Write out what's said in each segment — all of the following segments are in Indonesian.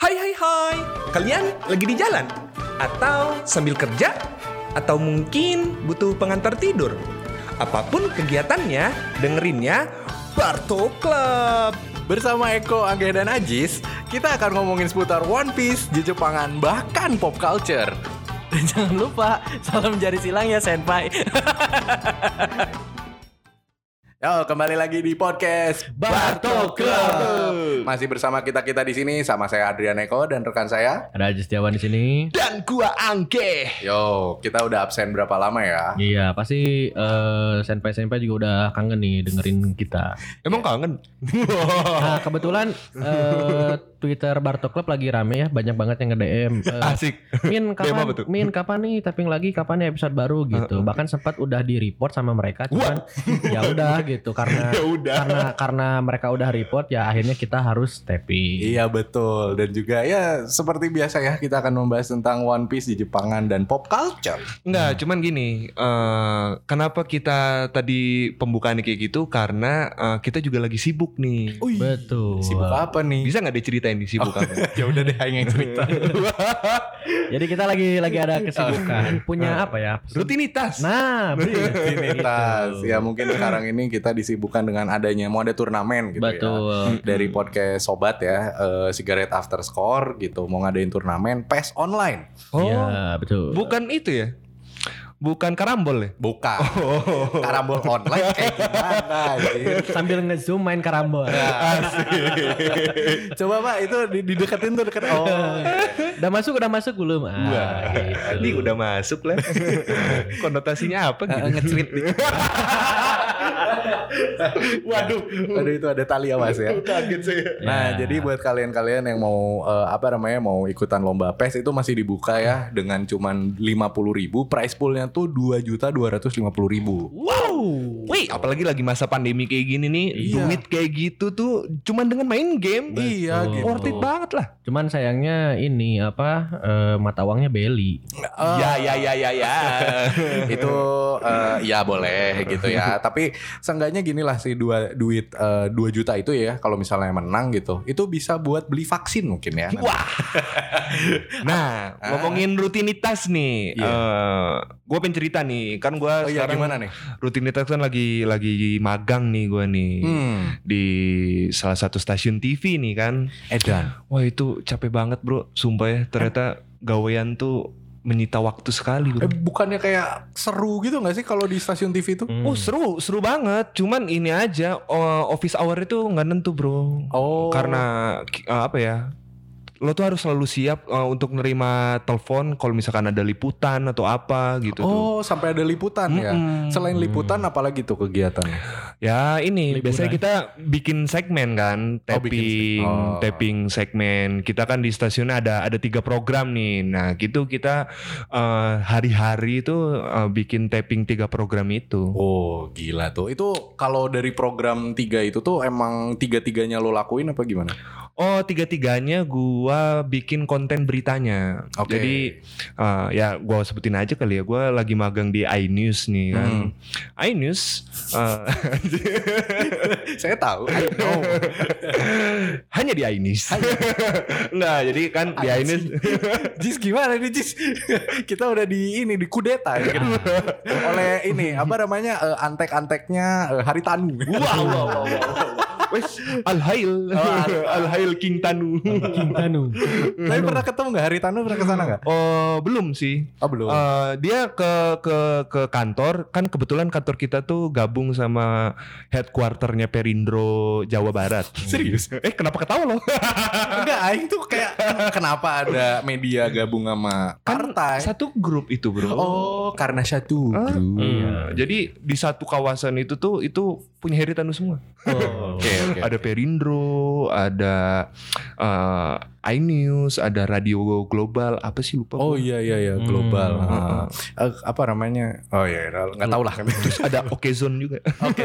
Hai hai hai, kalian lagi di jalan? Atau sambil kerja? Atau mungkin butuh pengantar tidur? Apa pun kegiatannya, dengerinnya Barto Club. Bersama Eko, Angga, dan Ajis, kita akan ngomongin seputar One Piece, Jepangan, bahkan pop culture. Dan jangan lupa salam jari silang ya senpai. Yo, kembali lagi di podcast Barto Club. Masih bersama kita kita di sini sama saya Adrian Eko dan rekan saya. Ada Setiawan di sini. Dan gua Angke. Yo, kita udah absen berapa lama ya? Iya, pasti eh, senpai-senpai juga udah kangen nih dengerin kita. Emang kangen? Nah, kebetulan eh, Twitter Barto Club lagi rame ya, banyak banget yang nge-DM. eh, Asik. Min kapan? Min kapan nih tapping lagi kapan nih episode baru gitu. Bahkan sempat udah di report sama mereka cuman ya udah gitu karena Ya udah. karena karena mereka udah report ya akhirnya kita harus tapping. Iya betul dan juga ya seperti biasa ya kita akan membahas tentang One Piece di Jepangan dan pop culture. Enggak, cuman gini, eh, kenapa kita tadi pembukaannya kayak gitu? Karena eh, kita juga lagi sibuk nih. Betul. Sibuk apa nih? Bisa nggak diceritain nih sibuk apa? ya udah deh yang cerita. Jadi kita lagi lagi ada kesibukan. Punya apa ya? Rutinitas. Nah. Rutinitas. Ya mungkin sekarang ini kita disibukkan dengan adanya mau ada turnamen gitu ya. Betul. Dari podcast sobat ya, eh, Cigarette After Score gitu mau ngadain turnamen PES online. Oh, Iya, betul. bukan itu ya? Bukan karambol ya? Bukan. Karambol online kayak gimana anjir? Sambil nge-zoom main karambol. Coba Pak itu di- dideketin tuh deket oh. udah masuk, udah masuk belum? Ah, gitu. Ini udah masuk lah. Konotasinya apa gitu? ngecerit Waduh, Waduh itu ada tali awas ya. Kaget saya. Nah, Ya. jadi buat kalian-kalian yang mau eh, apa namanya mau ikutan lomba PES itu masih dibuka ya dengan cuman 50.000 ribu, prize poolnya tuh dua juta dua ratus lima puluh ribu. Wow. Wih, apalagi lagi masa pandemi kayak gini nih, Iya. duit kayak gitu tuh cuman dengan main game. Iya Betul. gitu. Worth it banget lah. Cuman sayangnya ini apa eh, mata uangnya beli. Ya, ya, ya, ya, ya. itu eh, ya boleh gitu ya. Tapi seenggaknya gini lah sih dua duit eh, 2 juta itu ya kalau misalnya menang gitu, itu bisa buat beli vaksin mungkin ya. Wah. nah, ngomongin rutinitas nih. Iya. eh gue pengen cerita nih, kan gue Oh iya sekarang gimana nih? rutinitas kan lagi lagi magang nih gue nih Hmm. di salah satu stasiun TV nih kan. Edan. Wah itu capek banget bro, sumpah ya. Ternyata gawean tuh menyita waktu sekali bro. Eh, bukannya kayak seru gitu gak sih kalau di stasiun TV itu? Hmm. Oh seru, seru banget. Cuman ini aja oh, office hour itu nggak nentu bro. Oh. Karena eh, apa ya? Lo tuh harus selalu siap eh, untuk nerima telepon kalau misalkan ada liputan atau apa gitu tuh. Oh, sampai ada liputan ya. Mm-mm. Selain liputan apalagi tuh kegiatannya? Ya ini Liburan. biasanya kita bikin segmen kan, Oh, tapping, segmen. Oh. tapping segmen. Kita kan di stasiun ada ada tiga program nih. Nah gitu kita eh, hari-hari itu eh, bikin tapping tiga program itu. Oh, gila tuh. Itu kalau dari program tiga itu tuh emang tiga-tiganya lo lakuin apa gimana? Oh tiga-tiganya gua bikin konten beritanya. Oke. Jadi eh, ya gua sebutin aja kali ya. Gua lagi magang di iNews nih kan. Hmm. iNews eh, Saya tahu. I know. hanya di iNews. Enggak, jadi kan di iNews Jis gimana nih Jis? Kita udah di ini di kudeta ya. kan? oleh ini apa namanya eh, antek-anteknya eh, Hari Tanu. Wow, wow, wow, wow. Wes, Alhail, Alhail King Tanu. King Tanu. Tapi pernah ketemu nggak Hari Tanu pernah ke sana nggak? Oh, belum sih. Oh belum. Eh, dia ke ke ke kantor kan kebetulan kantor kita tuh gabung sama headquarternya Perindro Jawa Barat. Serius? Eh kenapa ketawa lo? Enggak, Aing tuh kayak kenapa ada media gabung sama Kan partai? satu grup itu bro. Oh, karena satu Ah, grup. Iya. Jadi di satu kawasan itu tuh itu punya Heri Tanu semua. Oh. Oke, oke. Ada Perindro, ada eh, iNews, ada Radio Global, apa sih lupa. Oh iya iya iya Hmm. global. Heeh. Ah. Eh, apa namanya? Oh iya nggak tahu lah. Terus ada Okezone juga. Oke,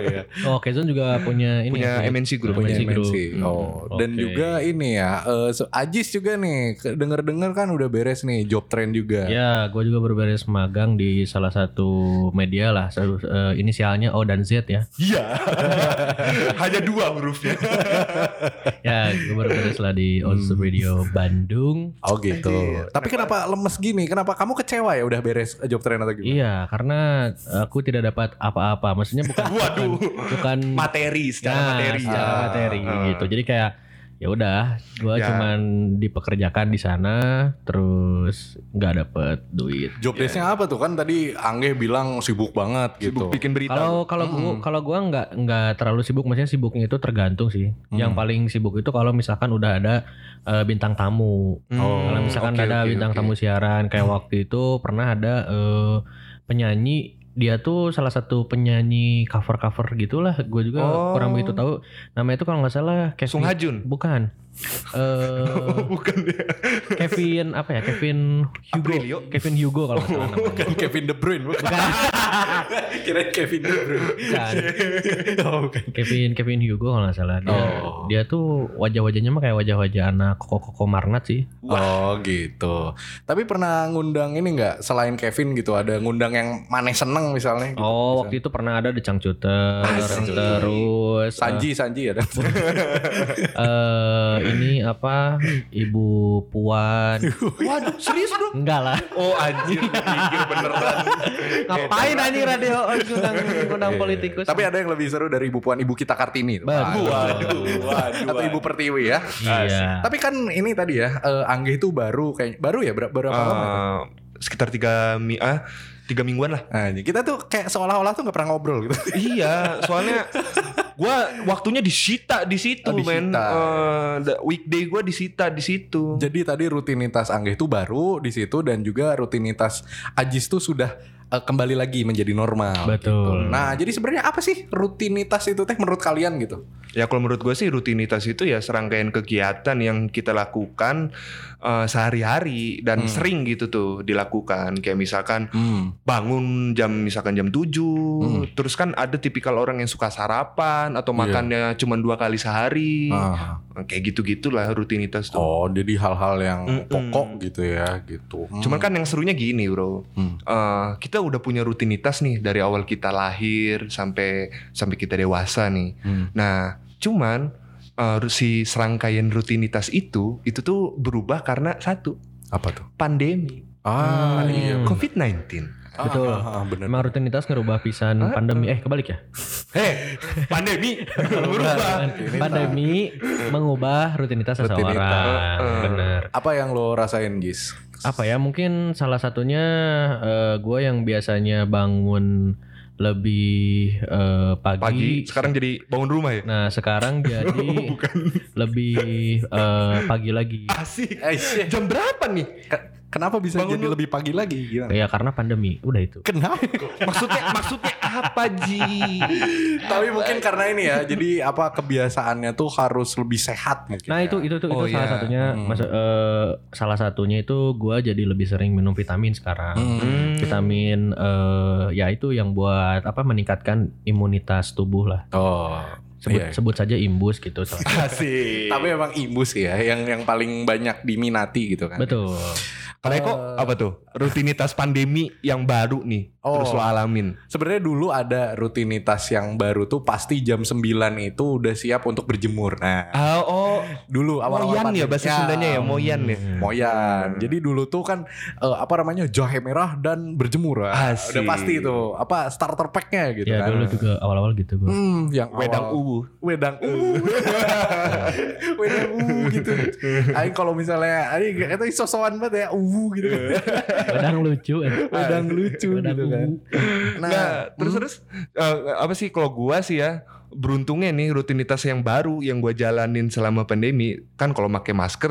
iya. Oh, juga punya ini Punya ya, MNC Group. punya MNC Group. MNC. Hmm. Oh, dan juga ini ya, eh, so- Ajis juga nih, denger-denger kan udah beres nih job trend juga. Ya, gue juga berberes magang di salah satu media lah. Satu, eh, inisialnya O dan Z ya. Iya. Hanya dua hurufnya. Ya, gue berberes lah di O Old Radio Bandung. Oh gitu. Tapi kenapa lemes gini? Kenapa kamu kecewa ya udah beres job train atau gimana? Iya, karena aku tidak dapat apa-apa. Maksudnya bukan Waduh. bukan, bukan Materi secara Nah, materi. secara Ah, materi ah. gitu. Jadi kayak ya udah, gua Ya. cuman dipekerjakan di sana, terus nggak dapet duit. Job desk-nya apa tuh kan tadi Angge bilang sibuk banget gitu. Sibuk bikin berita. Kalau kalau gua kalau gua nggak nggak terlalu sibuk, maksudnya sibuknya itu tergantung sih. Yang paling sibuk itu kalau misalkan udah ada eh, bintang tamu. Hmm, Kalau misalkan oke, ada oke, bintang oke. tamu siaran kayak waktu itu pernah ada eh, penyanyi dia tuh salah satu penyanyi cover-cover gitulah. Gue juga Oh. kurang begitu tahu. Namanya itu kalau nggak salah Kevin. Sung Hajun. Bukan. Eh Bukan ya. Kevin apa ya? Kevin Hugo. Aprilio. Kevin Hugo kalau nggak salah namanya. Bukan Kevin De Bruyne bukan. Kira Kevin De Bruyne. Bukan. oh, bukan. Kevin Kevin Hugo kalau nggak salah dia, Oh. dia tuh wajah-wajahnya mah kayak wajah-wajah anak koko koko Marnat sih Oh gitu. Tapi pernah ngundang ini nggak selain Kevin gitu ada ngundang yang maneh seneng misalnya? Gitu. oh waktu itu pernah ada The Changcuter Asik. terus Sanji Sanji ada. eh ini apa Ibu Puan Waduh, serius bro? enggak lah Oh anjir, pikir beneran. ngapain anjing radio undang undang politikus Tapi ada yang lebih seru dari Ibu Puan Ibu kita Kartini. Waduh, waduh, Atau Ibu Pertiwi ya. iya Tapi kan ini tadi ya eh, Angge itu baru kayak baru ya ber- berapa lama? Eh, sekitar tiga mi ah, tiga mingguan lah. Nah, kita tuh kayak seolah-olah tuh nggak pernah ngobrol gitu. iya, soalnya gua waktunya disita di situ, Oh, men. The weekday gua disita di situ. Jadi tadi rutinitas Angge itu baru di situ dan juga rutinitas Ajis tuh sudah eh, kembali lagi menjadi normal. Betul. gitu. Nah, jadi sebenarnya apa sih rutinitas itu teh menurut kalian gitu? Ya kalau menurut gue sih rutinitas itu ya serangkaian kegiatan yang kita lakukan eh, sehari-hari dan Hmm. sering gitu tuh dilakukan. Kayak misalkan Hmm. bangun jam misalkan jam 7 Hmm. terus kan ada tipikal orang yang suka sarapan atau Iya. makannya cuma dua kali sehari Ah. kayak gitu gitulah rutinitas tuh Oh, jadi hal-hal yang Mm-mm. pokok gitu ya, gitu. Hmm. cuman kan yang serunya gini bro Hmm. Eh, kita udah punya rutinitas nih dari awal kita lahir sampai sampai kita dewasa nih Hmm. nah cuman eh, si serangkaian rutinitas itu itu tuh berubah karena satu apa tuh? pandemi Ah, Hmm. iya. COVID-19 Betul. Ah, ah, bener. Emang rutinitas ngerubah pisan Hah? pandemi eh kebalik ya Heh, pandemi berubah. pandemi mengubah rutinitas seseorang Rutinitas. Eh. bener Apa yang lo rasain, Gis? apa ya mungkin salah satunya gue yang biasanya bangun lebih eh, pagi, Pagi sekarang jadi bangun rumah ya. nah sekarang jadi lebih eh, pagi lagi Asik. Eh, shit. Jam berapa nih? Kenapa bisa Bangun jadi lu- lebih pagi lagi? Gimana? ya karena pandemi udah itu Kenapa? Maksudnya maksudnya apa Ji? Tapi mungkin karena ini ya, jadi apa kebiasaannya tuh harus lebih sehat mungkin. nah ya. itu itu tuh Oh, itu salah iya. satunya Hmm. masuk eh, salah satunya itu gue jadi lebih sering minum vitamin sekarang Hmm. vitamin eh, ya itu yang buat apa meningkatkan imunitas tubuh lah Oh. sebut iya. sebut saja imbus gitu Asik. Tapi emang imbus ya, yang yang paling banyak diminati gitu kan. betul Kalau Eko apa tuh? Rutinitas pandemi yang baru nih Oh. terus lo alamin. Sebenarnya dulu ada rutinitas yang baru tuh pasti jam 9 itu udah siap untuk berjemur. Nah, Ah, oh, dulu awal-awal moyan ya pandemi. bahasa Sundanya ya, moyan ya. Moyan. Jadi dulu tuh kan eh, apa namanya jahe merah dan berjemur. Ah, Asik. Udah pasti itu apa starter packnya gitu ya kan. dulu juga awal-awal gitu gue Hmm, yang Wedang awal- uwu. wedang u wedang u gitu aing kalau misalnya aing itu sosokan banget ya gitu kan Wedang lucu eh. wedang lucu Wedang gitu kan Nah, nah terus terus eh, apa sih kalau gua sih ya beruntungnya nih rutinitas yang baru yang gua jalanin selama pandemi kan kalau pakai masker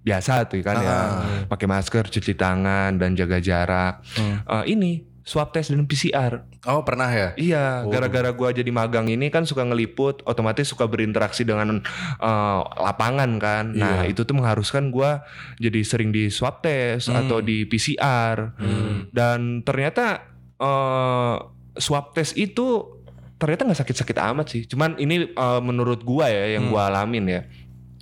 biasa tuh kan ya Ah. pakai masker cuci tangan dan jaga jarak Hmm. Eh, ini swab test dan PCR oh pernah ya iya Oh. gara-gara gua jadi magang ini kan suka ngeliput otomatis suka berinteraksi dengan eh, lapangan kan nah Iya. itu tuh mengharuskan gua jadi sering di swab test Hmm. atau di PCR Hmm. dan ternyata eh swab test itu ternyata nggak sakit-sakit amat sih. Cuman ini eh, menurut gua ya yang Hmm. gua alamin ya.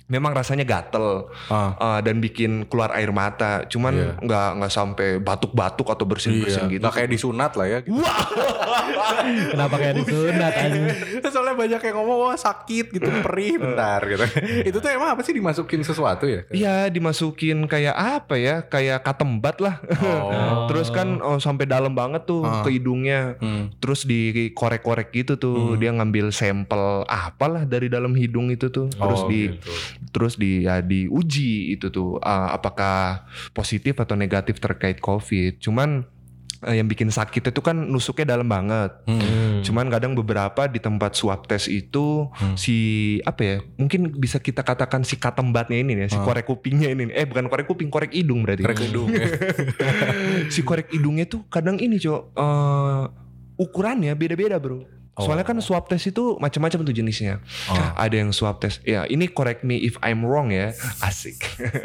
Memang rasanya gatel Ah. uh, dan bikin keluar air mata. Cuman Iya. nggak nggak sampai batuk-batuk atau bersin-bersin Iya, gitu. nggak kayak disunat lah ya. gitu. Kenapa kayak disunat anjing? Soalnya banyak yang ngomong wah sakit gitu, perih bentar gitu. Itu tuh emang apa sih dimasukin sesuatu ya? Iya dimasukin kayak apa ya kayak katembat lah. Oh. Terus kan oh, sampai dalam banget tuh Ah. ke hidungnya. Hmm. Terus dikorek-korek gitu tuh dia ngambil sampel apalah dari dalam hidung itu tuh. Terus Oh, di gitu. Terus di ya diuji itu tuh uh, apakah positif atau negatif terkait COVID. Cuman uh, yang bikin sakit itu kan nusuknya dalam banget. Hmm. Cuman kadang beberapa di tempat swab test itu Hmm. si apa ya? Mungkin bisa kita katakan si katembatnya ini nih, si Ah. korek kupingnya ini. Eh bukan korek kuping, korek hidung berarti. Korek hidung ya. si korek hidungnya tuh kadang ini, Cok. eh, ukurannya beda-beda, Bro. Soalnya kan swab test itu macam-macam tuh jenisnya. Oh. Ada yang swab test. Ya, ini correct me if I'm wrong ya. Asik.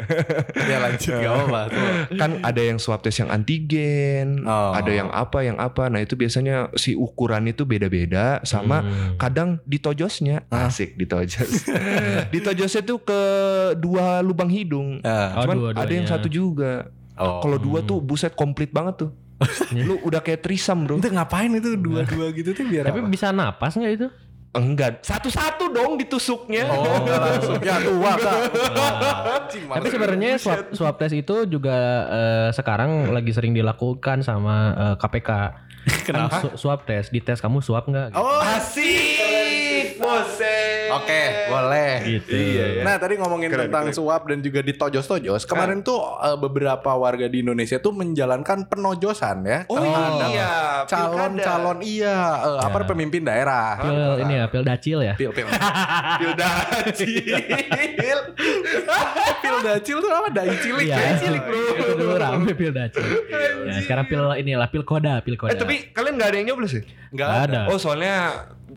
ya lanjut gak apa-apa. kan ada yang swab test yang antigen, Oh. ada yang apa yang apa. Nah, itu biasanya si ukuran itu beda-beda sama Hmm. kadang ditojosnya asik ditojos. ditojosnya tuh ke dua lubang hidung. Ah. Oh, Cuman ada yang satu juga. Oh. Kalau dua tuh buset komplit banget tuh. Lu udah kayak trisam, Bro. Itu ngapain itu dua-dua gitu tuh biar Tapi apa? bisa napas nggak itu? Enggak, satu-satu dong ditusuknya. Oh, langsung ya tua kak. Anjing, Tapi sebenarnya swab, swab test itu juga eh, sekarang lagi sering dilakukan sama eh, KPK. Kenapa? Kan su- swab test, dites kamu swab nggak? Oh, Asik, Oke, boleh. Gitu. Nah tadi ngomongin Keren, tentang keren. suap dan juga ditojos-tojos. Kemarin tuh eh, beberapa warga di Indonesia tuh menjalankan penojosan ya. Oh terhadap iya, calon-calon iya eh, apa pemimpin daerah. Pil ini ya, pil dacil ya. Pil pil. Pil dacil. pil dacil tuh apa? Dai cilik. Iya, ya? cilik bro. Itu dulu rame pil dacil. Ya, sekarang pil inilah pil koda, pil koda. Eh tapi kalian nggak ada yang nyoblos ya? Enggak Nggak ada. ada. Oh soalnya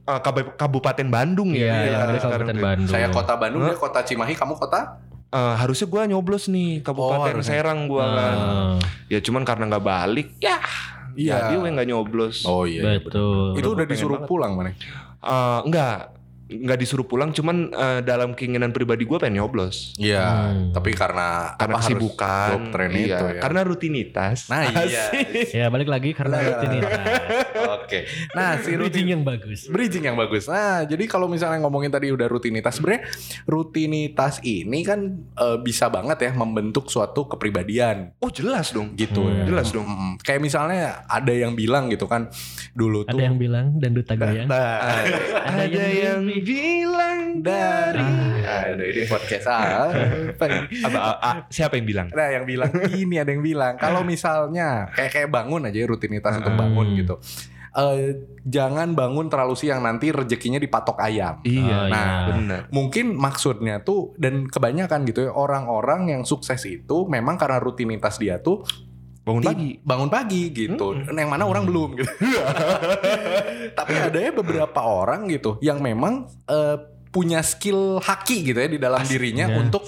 uh, Kab- Kabupaten Bandung ya. Iya, dari sekarang Kabupaten ya. Bandung. Saya kota Bandung, dia kota Cimahi, kamu kota? Eh, harusnya gua nyoblos nih Kabupaten harusnya. Serang gua kan. Ah, Ya cuman karena nggak balik, ya. Iya. Jadi gue nggak nyoblos. Oh iya. betul. Itu udah disuruh banget. pulang mana? Eh, enggak, nggak disuruh pulang. Cuman eh, dalam keinginan pribadi gua pengen nyoblos. Iya, Hmm. tapi karena Karena apa kesibukan, iya. itu ya. Karena rutinitas. Nah, iya. Ya balik lagi karena rutinitas. Oke. Nah, si Bridging rutin yang bagus. bridging yang bagus. Nah, jadi kalau misalnya ngomongin tadi udah rutinitas, sebenarnya rutinitas ini kan eh, bisa banget ya membentuk suatu kepribadian Oh jelas dong. gitu Hmm. ya. Jelas dong. Mm, Kayak misalnya ada yang bilang gitu kan dulu tuh Ada yang bilang dan duta goyang. Nah, Ada yang bilang dari Aduh, ini podcast apa ini? apa, a- a- siapa yang bilang? Nah yang bilang ini ada yang bilang kalau misalnya kayak kayak bangun aja ya, rutinitas untuk Hmm. bangun gitu. Eh jangan bangun terlalu siang nanti rezekinya dipatok ayam. Iya, nah, iya. benar. Mungkin maksudnya tuh dan kebanyakan gitu ya orang-orang yang sukses itu memang karena rutinitas dia tuh Bangun pagi. bangun pagi gitu. Yang mana orang belum gitu. Tapi ada ya beberapa orang gitu yang memang eh, punya skill haki gitu ya di dalam dirinya ya. untuk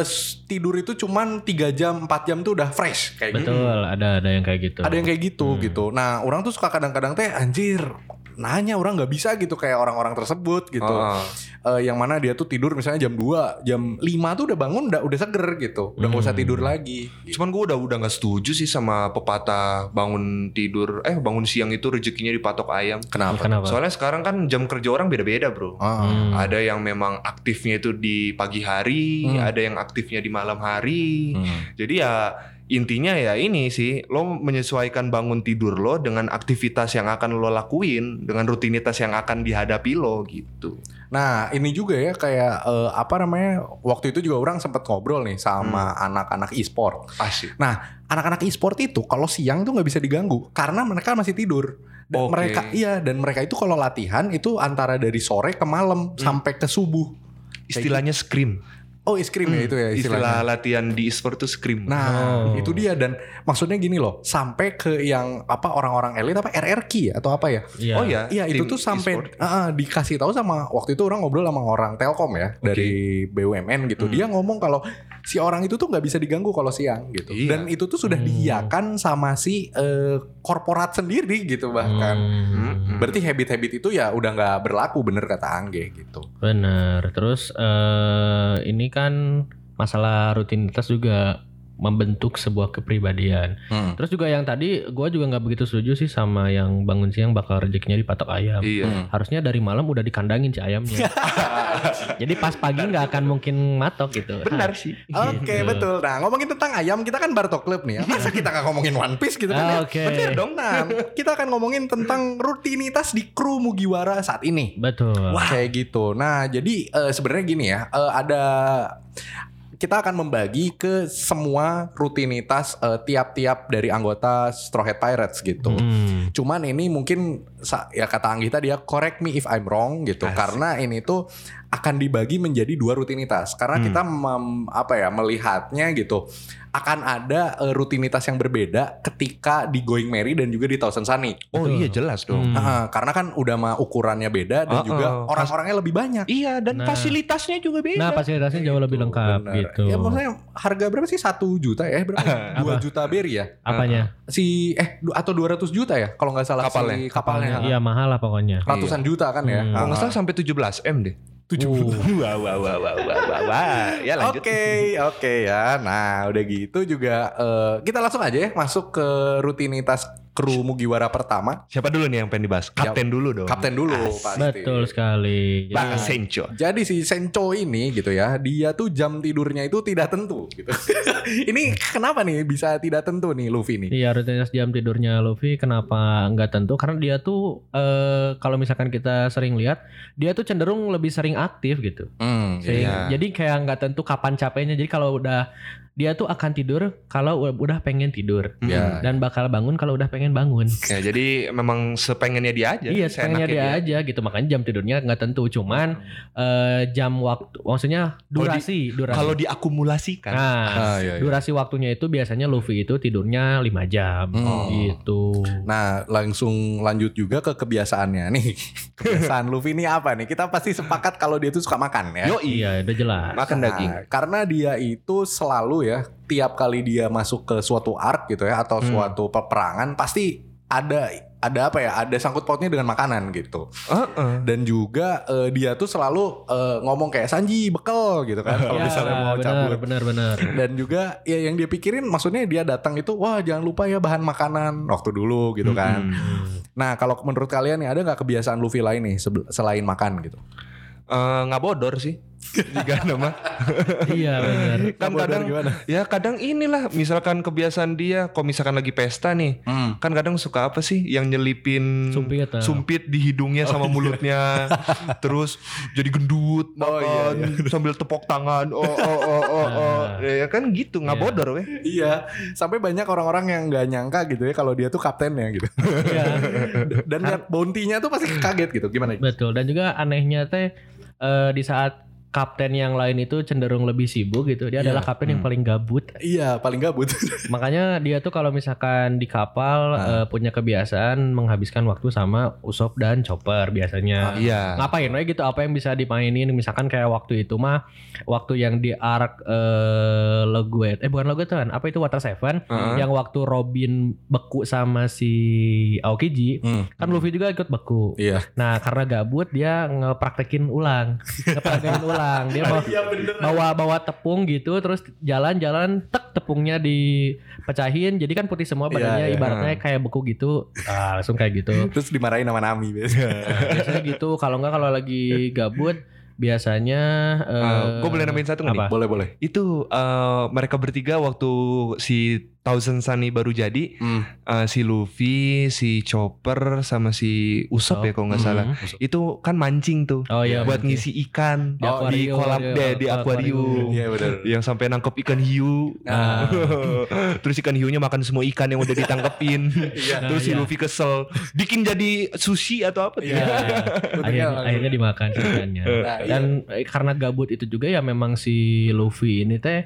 s- tidur itu cuman 3 jam 4 jam tuh udah fresh kayak gitu. Betul, ada ada yang kayak gitu. Ada yang kayak gitu Hmm. gitu. Nah, orang tuh suka kadang-kadang teh anjir nanya orang nggak bisa gitu kayak orang-orang tersebut gitu. Oh, Eh, yang mana dia tuh tidur misalnya jam 2, jam 5 tuh udah bangun udah udah seger gitu. Udah nggak usah Hmm. tidur lagi. gitu. Cuman gue udah udah nggak setuju sih sama pepatah bangun tidur eh bangun siang itu rezekinya dipatok ayam. Kenapa? Kenapa? Soalnya sekarang kan jam kerja orang beda-beda bro. Ah. Hmm. Ada yang memang aktifnya itu di pagi hari, Hmm. ada yang aktifnya di malam hari. Hmm. Jadi ya intinya ya ini sih lo menyesuaikan bangun tidur lo dengan aktivitas yang akan lo lakuin, dengan rutinitas yang akan dihadapi lo gitu. Nah, ini juga ya kayak eh, apa namanya? Waktu itu juga orang sempat ngobrol nih sama anak-anak e-sport. Asik. Nah, anak-anak e-sport itu kalau siang tuh nggak bisa diganggu karena mereka masih tidur. Dan Oke. mereka iya dan mereka itu kalau latihan itu antara dari sore ke malam sampai ke subuh. Istilahnya scream. Oh, es krim ya itu ya Istilah istilahnya. latihan di e-sport tuh scream. Nah, Oh. itu dia dan maksudnya gini loh, sampai ke yang apa orang-orang elit apa RRQ ya atau apa ya? Iya. Oh ya, Iya, itu tuh sampai ah, ah, dikasih tahu sama waktu itu orang ngobrol sama orang Telkom ya dari BUMN gitu. Dia ngomong kalau si orang itu tuh nggak bisa diganggu kalau siang gitu. Iya. Dan itu tuh sudah Hmm. diiyakan sama si eh, korporat sendiri gitu bahkan. Hmm, Berarti habit-habit itu ya udah nggak berlaku bener kata Angge gitu. bener. Terus eh ini kan masalah rutinitas juga membentuk sebuah kepribadian. Hmm. Terus juga yang tadi gua juga nggak begitu setuju sih sama yang bangun siang bakal rezekinya dipatok ayam. Iya. Hmm. Harusnya dari malam udah dikandangin si ayamnya. Jadi pas pagi nggak akan mungkin matok gitu. Benar sih. Oke Gitu. betul. Nah ngomongin tentang ayam kita kan Barto Club nih. ya. Masa kita nggak ngomongin One Piece gitu kan? ya? Oke. Bener dong. Nah kita akan ngomongin tentang rutinitas di kru Mugiwara saat ini. Betul. Kayak gitu. Nah, jadi eh, sebenarnya gini ya, eh, ada kita akan membagi ke semua rutinitas eh, tiap-tiap dari anggota Straw Hat Pirates gitu. Hmm. Cuman ini mungkin ya kata Anggita dia correct me if I'm wrong gitu Asik. karena ini tuh akan dibagi menjadi dua rutinitas karena Hmm. kita mem- apa ya melihatnya gitu akan ada eh, rutinitas yang berbeda ketika di Going Merry dan juga di Thousand Sunny. Oh Betul. iya jelas dong. Hmm. Nah, karena kan udah mah ukurannya beda dan Uh-uh. juga orang-orangnya lebih banyak. Iya dan Nah. fasilitasnya juga beda. Nah fasilitasnya jauh lebih lengkap Bener. gitu. Ya maksudnya harga berapa sih? Satu juta ya? Berapa? Dua Apa? juta berry ya? Apanya? Si eh atau 200 juta ya? Kalau nggak salah Kapalnya. si kapalnya. Iya mahal lah pokoknya. Ratusan juta kan ya? Hmm. Kalau nggak Ah. salah sampai 17 m deh. Tujuh Wah wah wah wah wah wah wah. Ya lanjut. Oke, oke ya. Nah, udah gitu juga eh, kita langsung aja ya masuk ke rutinitas kru Mugiwara pertama. Siapa dulu nih yang pengen dibahas? Kapten dulu dong. Kapten dulu pasti. Betul sekali. Jadi- Bang Sencho. Jadi si Sencho ini gitu ya, dia tuh jam tidurnya itu tidak tentu gitu. ini kenapa nih bisa tidak tentu nih Luffy nih? Iya rutinitas jam tidurnya Luffy kenapa nggak tentu karena dia tuh eh, kalau misalkan kita sering lihat dia tuh cenderung lebih sering aktif gitu. Hmm, Iya. Jadi kayak nggak tentu kapan capeknya. Jadi kalau udah dia tuh akan tidur kalau udah pengen tidur Ya. dan bakal bangun kalau udah pengen bangun. Ya, jadi memang sepengennya dia aja. Iya, sepengennya dia seenaknya aja gitu. Makanya jam tidurnya nggak tentu. Cuman eh, jam waktu, maksudnya Kalau di- durasi, durasi. Kalau diakumulasikan. nah, Ah, iya, iya. durasi waktunya itu biasanya Luffy itu tidurnya 5 jam Hmm. gitu. Nah, langsung lanjut juga ke kebiasaannya nih. Kebiasaan Luffy ini apa nih? Kita pasti sepakat kalau dia tuh suka makan ya. Yoi. Iya, udah jelas. Makan Nah, daging. Karena dia itu selalu ya tiap kali dia masuk ke suatu arc gitu ya atau Hmm. suatu peperangan pasti ada ada apa ya? Ada sangkut pautnya dengan makanan gitu. Heeh. Dan juga eh, dia tuh selalu eh, ngomong kayak Sanji bekel gitu kan kalau Ya, misalnya mau cabut. benar, benar. Dan juga ya yang dia pikirin maksudnya dia datang itu wah jangan lupa ya bahan makanan waktu dulu gitu kan. Mm-mm. Nah, kalau menurut kalian nih ada nggak kebiasaan Luffy lain nih selain makan gitu? Eh, nggak bodor sih. Jika nama. iya, benar. kan kadang gimana? ya kadang inilah misalkan kebiasaan dia kalau misalkan lagi pesta nih Hmm. kan kadang suka apa sih yang nyelipin Sumpit, ah. sumpit di hidungnya sama mulutnya terus jadi gendut Oh, makan sambil tepok tangan oh oh oh oh, oh. ya kan gitu nggak Iya. bodor weh Iya, sampai banyak orang-orang yang nggak nyangka gitu ya kalau dia tuh kaptennya gitu. Iya. Dan lihat bounty-nya tuh pasti kaget gitu. Gimana? Betul dan juga anehnya teh eh, di saat kapten yang lain itu cenderung lebih sibuk gitu. Dia Iya. adalah kapten yang Hmm. paling gabut. Iya, paling gabut. Makanya dia tuh kalau misalkan di kapal Ah. eh, punya kebiasaan menghabiskan waktu sama Usop dan Chopper biasanya. iya Ngapain we gitu apa yang bisa dimainin misalkan kayak waktu itu mah waktu yang di arc eh Loguet eh bukan Loguet kan apa itu Water Seven Heeh. yang waktu Robin beku sama si Aokiji Hmm. kan Luffy juga ikut beku Iya. Nah karena gabut dia ngepraktekin ulang, ngepraktekin ulang. Dia bawa, Iya bener. bawa bawa tepung gitu, terus jalan-jalan tek tepungnya dipecahin, jadi kan putih semua badannya, Iya, iya. ibaratnya kayak beku gitu. Ah, langsung kayak gitu. Terus dimarahin sama Nami biasanya. Nah, biasanya gitu. Kalau nggak kalau lagi gabut, biasanya. eh, gue boleh namain satu nggak apa? nih boleh, boleh. itu eh, mereka bertiga waktu si Thousand Sunny baru jadi Hmm. eh, si Luffy si Chopper sama si Usopp ya kalau nggak Hmm. salah itu kan mancing tuh Oh iya. buat mungkin. ngisi ikan Di Oh, di kolam iya, deh, di ke akuarium Iya benar. yang sampai nangkep ikan hiu Nah. terus ikan hiunya makan semua ikan yang udah ditangkepin Iya. terus si Iya. Luffy kesel bikin jadi sushi atau apa tuh Iya. akhirnya, akhirnya dimakan sih ikannya. Nah, iya. Dan eh, karena gabut itu juga ya memang si Luffy ini teh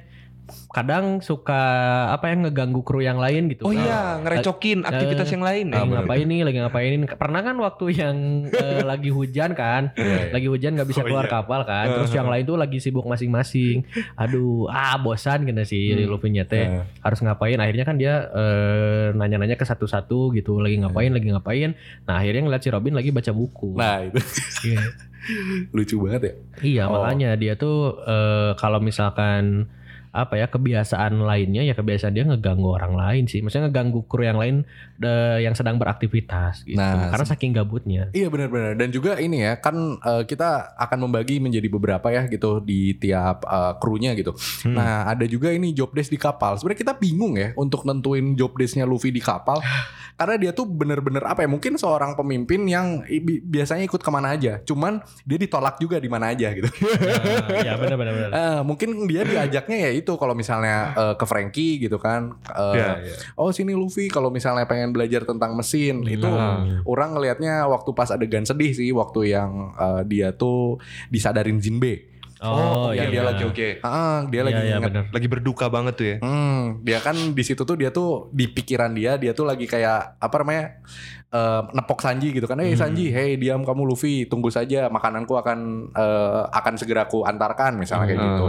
kadang suka apa yang ngeganggu kru yang lain gitu. Oh Nah, iya, ngerecokin aktivitas yang lain ya. lagi ngapain nih, lagi ngapain ini. Pernah kan waktu yang eh, lagi hujan kan, Iya, iya. lagi hujan nggak bisa Oh, keluar iya. kapal kan, terus yang lain tuh lagi sibuk masing-masing. Aduh, ah bosan kena si Hmm. Luffy-nya teh. Eh. Harus ngapain? Akhirnya kan dia eh, nanya-nanya ke satu-satu gitu, lagi ngapain, lagi ngapain. Nah akhirnya ngeliat si Robin lagi baca buku. Nah itu Iya. lucu banget ya. Iya Oh. makanya dia tuh eh, kalau misalkan apa ya kebiasaan lainnya ya kebiasaan dia ngeganggu orang lain sih. Maksudnya ngeganggu kru yang lain eh, yang sedang beraktivitas gitu. Nah, Karena saking gabutnya. Iya benar-benar dan juga ini ya kan eh, kita akan membagi menjadi beberapa ya gitu di tiap eh, krunya gitu. Hmm. Nah ada juga ini job desk di kapal. Sebenarnya kita bingung ya untuk nentuin job desknya Luffy di kapal karena dia tuh bener-bener apa ya mungkin seorang pemimpin yang bi- biasanya ikut ke mana aja. Cuman dia ditolak juga di mana aja gitu. Nah, ya benar benar benar. Eh, mungkin dia diajaknya ya itu kalau misalnya eh, ke Frankie gitu kan. Eh, Iya, iya. Oh sini Luffy kalau misalnya pengen belajar tentang mesin itu Nah. orang ngelihatnya waktu pas adegan sedih sih waktu yang eh, dia tuh disadarin Jinbe. Oh, yang iya. dia iya. lagi oke. Ah, dia Iya, lagi iya, inget. Lagi berduka banget tuh ya. Hmm, dia kan di situ tuh dia tuh di pikiran dia dia tuh lagi kayak apa namanya eh, nepok Sanji gitu kan, eh Hmm. Sanji, hey diam kamu Luffy, tunggu saja makananku akan eh, akan segera ku antarkan misalnya kayak Hmm. gitu.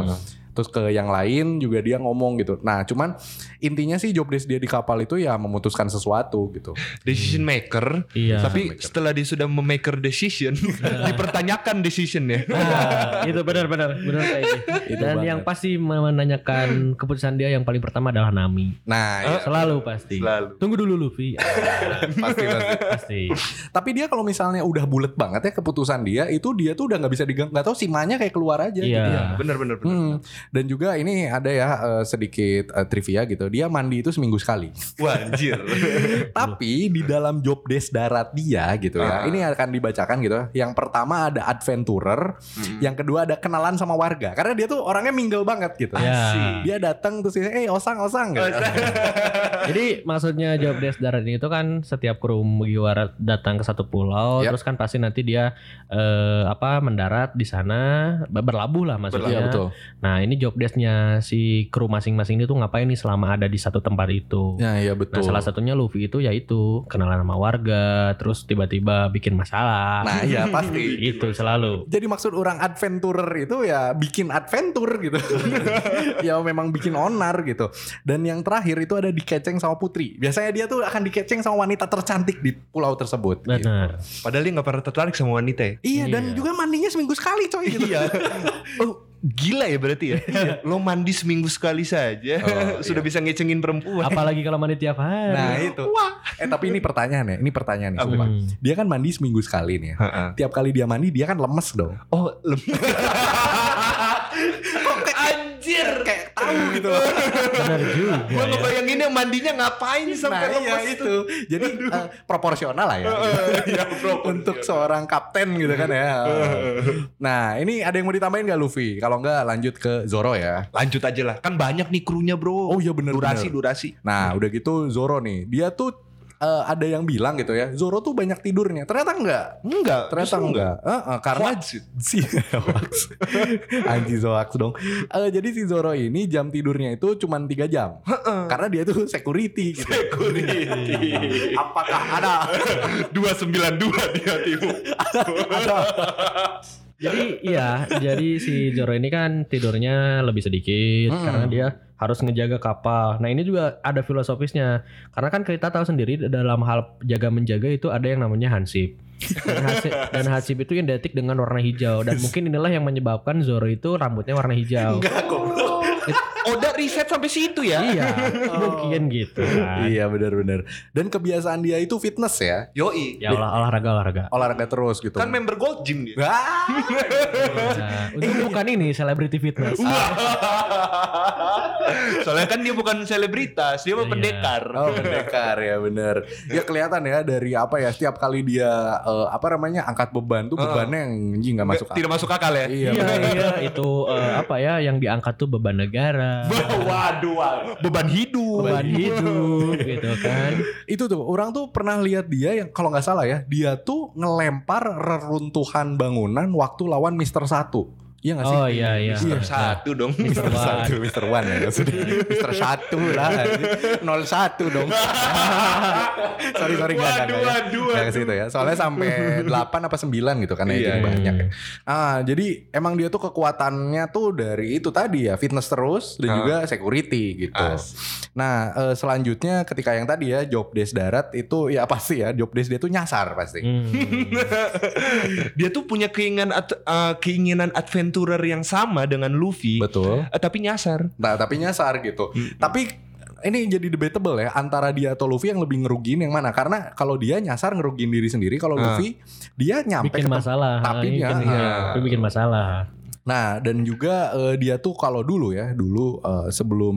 Terus ke yang lain juga dia ngomong gitu. Nah, cuman intinya sih job desk dia di kapal itu ya memutuskan sesuatu gitu. Decision maker. Iya. Tapi setelah dia sudah memaker decision, dipertanyakan decisionnya. Nah, itu benar-benar benar kayak gitu. Itu Dan banget. yang pasti menanyakan keputusan dia yang paling pertama adalah Nami. Nah, Eh, iya, Selalu pasti. Selalu. Tunggu dulu Luffy. pasti pasti. pasti. Tapi dia kalau misalnya udah bulat banget ya keputusan dia, itu dia tuh udah nggak bisa digang. Nggak tahu simanya kayak keluar aja Iya. gitu ya. Bener bener bener. Hmm. Dan juga ini ada ya eh, sedikit eh, trivia gitu. Dia mandi itu seminggu sekali. Wah anjir. Tapi di dalam job desk darat dia gitu ya. Ah. Ini akan dibacakan gitu. Yang pertama ada adventurer, Hmm. yang kedua ada kenalan sama warga. Karena dia tuh orangnya mingle banget gitu. Ya. Dia datang terus eh osang osang gitu. Jadi maksudnya job desk darat ini itu kan setiap kru Mugiwara datang ke satu pulau, Yap. terus kan pasti nanti dia eh, apa mendarat di sana ber- berlabuh lah maksudnya. Iya betul. Nah ini job desknya si kru masing-masing itu ngapain nih selama ada di satu tempat itu. Ya iya Nah betul. salah satunya Luffy itu yaitu kenalan sama warga, terus tiba-tiba bikin masalah. Nah iya pasti. itu selalu. Jadi maksud orang adventurer itu ya bikin adventure gitu. ya memang bikin onar gitu. Dan yang terakhir itu ada dikeceng sama putri. Biasanya dia tuh akan dikeceng sama wanita tercantik di pulau tersebut. gitu. Benar. Padahal dia nggak pernah tertarik sama wanita ya. Iya dan Iya. juga mandinya seminggu sekali coy gitu. Iya. Oh gila ya berarti ya. Lo mandi seminggu sekali saja Oh, sudah bisa ngecengin perempuan. Apalagi kalau mandi tiap hari. Nah itu. Eh tapi ini pertanyaan ya. Ini pertanyaan nih. Apa? Hmm. Dia kan mandi seminggu sekali nih ya. Tiap kali dia mandi dia kan lemes dong. Oh lem. Anjir. Kayak tahu gitu loh. Benar juga. Gue ya. ngebayanginnya mandinya ngapain sampai Nah iya lemes itu. Jadi eh, proporsional lah ya. Iya, Untuk seorang kapten gitu kan ya. Nah ini ada yang mau ditambahin gak Luffy? Kalau enggak lanjut ke Zoro ya. Lanjut aja lah. Kan banyak nih krunya bro. Oh iya bener, Durasi bener. durasi. Nah udah gitu Zoro nih. Dia tuh eh, ada yang bilang gitu ya. Zoro tuh banyak tidurnya. Ternyata enggak. Enggak. Ternyata justru enggak. Eh, eh, karena si. Anji hoax dong. Eh, jadi si Zoro ini jam tidurnya itu cuma 3 jam. Karena dia tuh security gitu. Security. Apakah ada 292 di hatimu. Jadi iya, jadi si Zoro ini kan tidurnya lebih sedikit Hmm. karena dia harus ngejaga kapal. Nah ini juga ada filosofisnya karena kan kita tahu sendiri dalam hal jaga menjaga itu ada yang namanya hansip. Dan hansip, dan hansip itu identik dengan warna hijau dan mungkin inilah yang menyebabkan Zoro itu rambutnya warna hijau. Enggak goblok. Oda riset sampai situ ya. iya, mungkin gitu kan. Iya benar-benar. Dan kebiasaan dia itu fitness ya. Yoi. Ya olah, olahraga olahraga. Olahraga terus gitu. Kan member Gold Gym dia. Ah. Nah, untuk bukan ini celebrity fitness. Soalnya kan dia bukan selebritas, dia mah Iya. pendekar. Oh pendekar ya bener Ya kelihatan ya dari apa ya Setiap kali dia eh, Apa namanya Angkat beban tuh bebannya yang anjing gak masuk Nggak- Tidak masuk akal ya. Iya Iya iya itu eh, apa ya yang diangkat tuh beban negara, Waduh, waduh. beban hidup. beban hidup gitu kan. Itu tuh orang tuh pernah lihat dia yang Kalau nggak salah ya Dia tuh ngelempar reruntuhan bangunan Waktu lawan Mister Satu Iya gak sih? Oh iya iya. Mister satu dong. Mister satu, Mister One ya maksudnya. Mister satu lah, nol satu dong. sorry sorry nggak ya. waduh, Nggak ke situ ya. Soalnya sampai 8 apa 9 gitu kan ya Iya, jadi iya. banyak. ya. Ah jadi emang dia tuh kekuatannya tuh dari itu tadi ya fitness terus dan Ah. juga security gitu. As. Nah eh, selanjutnya ketika yang tadi ya job desk darat itu ya pasti ya job desk dia tuh nyasar pasti. Hmm. Dia tuh punya keinginan uh, keinginan adventurer yang sama dengan Luffy. Betul. Eh, tapi nyasar. Nah, tapi nyasar gitu. Hmm. Tapi ini jadi debatable ya antara dia atau Luffy yang lebih ngerugiin yang mana? Karena kalau dia nyasar ngerugiin diri sendiri, kalau Ah. Luffy dia nyampe bikin masalah. tapi dia- bikin, iya. itu bikin masalah. Nah, dan juga eh, dia tuh kalau dulu ya, dulu eh, sebelum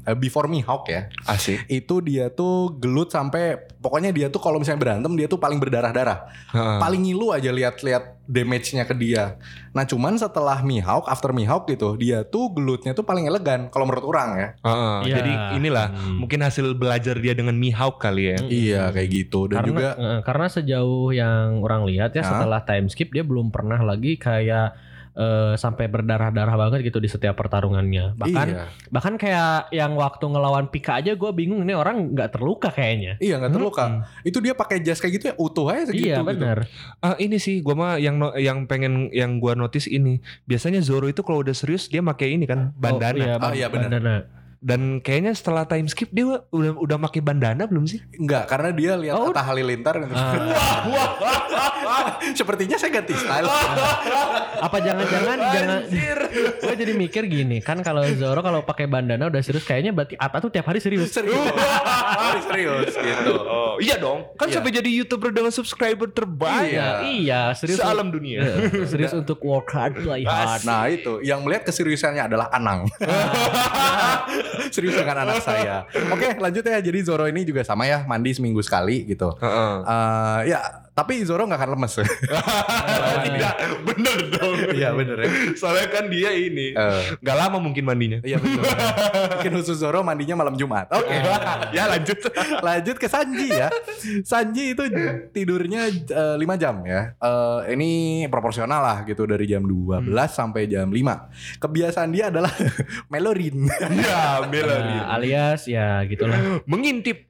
eh, before Mihawk ya, Asik. itu dia tuh gelut sampai pokoknya dia tuh kalau misalnya berantem dia tuh paling berdarah-darah. Heeh. Paling ngilu aja lihat-lihat damage-nya ke dia. Nah, cuman setelah Mihawk, after Mihawk gitu, dia tuh gelutnya tuh paling elegan kalau menurut orang ya. Heeh. Iya. Jadi inilah Hmm. mungkin hasil belajar dia dengan Mihawk kali ya. Hmm. Iya, kayak gitu. Dan karena juga karena sejauh yang orang lihat ya setelah time skip dia belum pernah lagi kayak eh, sampai berdarah-darah banget gitu di setiap pertarungannya. Bahkan iya. bahkan kayak yang waktu ngelawan Pika aja gue bingung ini orang nggak terluka kayaknya. Iya nggak terluka. Hmm. Itu dia pakai jas kayak gitu ya utuh aja segitu. iya gitu. benar. Ah, ini sih gua mah yang no- yang pengen yang gua notice ini. Biasanya Zoro itu kalau udah serius dia pakai ini kan bandana. Oh, iya, Oh, iya, benar. bandana. Dan kayaknya setelah time skip dia udah udah pakai bandana belum sih? Enggak, karena dia lihat Oh, Atta Halilintar gitu. Ah, Sepertinya saya ganti style. apa jangan-jangan jangan gue jadi mikir gini kan kalau Zoro kalau pakai bandana udah serius kayaknya berarti Atta tuh tiap hari serius. serius. serius gitu. Oh, iya dong. Kan Iya. sampai jadi YouTuber dengan subscriber terbanyak Iya. Iya, serius. sealam dunia. Eh, serius untuk work hard, play hard. Nah itu yang melihat keseriusannya adalah Anang. Serius dengan anak saya. Oke lanjut ya. Jadi Zoro ini juga sama ya mandi seminggu sekali gitu. Heeh. Eh, ya tapi Zoro nggak akan lemes. Tidak, bener dong. Iya bener ya. Soalnya kan dia ini Eh, nggak lama mungkin mandinya. Iya betul. Mungkin khusus Zoro mandinya malam Jumat. Oke. ya lanjut. Lanjut ke Sanji ya. Sanji itu tidurnya 5 jam ya. Eh, ini proporsional lah gitu dari jam 12 sampai jam 5. Kebiasaan dia adalah melorin. ya, Melody. Nah, alias ya gitulah. Mengintip.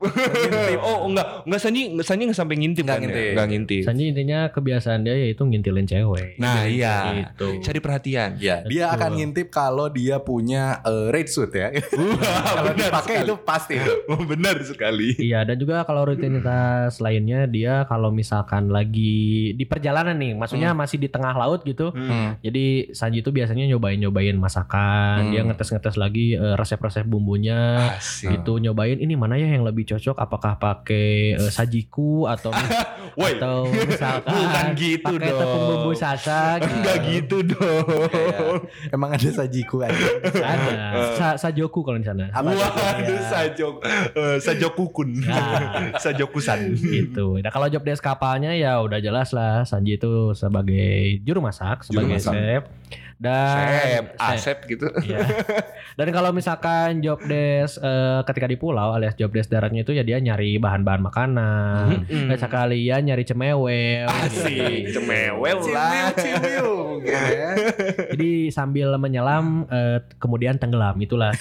oh, enggak, enggak Sanji, enggak Sanji enggak sampai ngintip Nggak kan ngintip. ya? Enggak ngintip. Sanji intinya kebiasaan dia yaitu ngintilin cewek. Nah, iya. Gitu. Cari perhatian. Ya, dia Betul. akan ngintip kalau dia punya eh, raid suit ya. kalau dipakai sekali. itu pasti. Oh, benar sekali. Iya dan juga kalau rutinitas lainnya dia kalau misalkan lagi di perjalanan nih, maksudnya masih di tengah laut gitu. Hmm. Jadi Sanji itu biasanya nyobain-nyobain masakan, Hmm. dia ngetes-ngetes lagi eh, resep-resep bumbunya. Asik. gitu nyobain ini mana ya yang lebih cocok apakah pakai eh, sajiku atau Woi, atau misalkan bukan gitu pakai dong. tepung bumbu sasa gitu. enggak gitu dong. Kayak, emang ada sajiku aja. ada Sa sajoku kalau di sana Apa Waduh, Iya. sajok, eh, sajokukun, Nah. sajokusan. gitu nah kalau job desk kapalnya ya udah jelas lah Sanji itu sebagai juru masak sebagai masak. chef dan Sep, Chef. asep gitu. Iya. Dan kalau misalkan job desk eh, ketika di pulau alias job desk daratnya itu ya dia nyari bahan-bahan makanan. Mm-mm. Dan sekalian nyari cemewel. Asik, cemewel lah. Cimil ya. Jadi sambil menyelam eh, kemudian tenggelam itulah.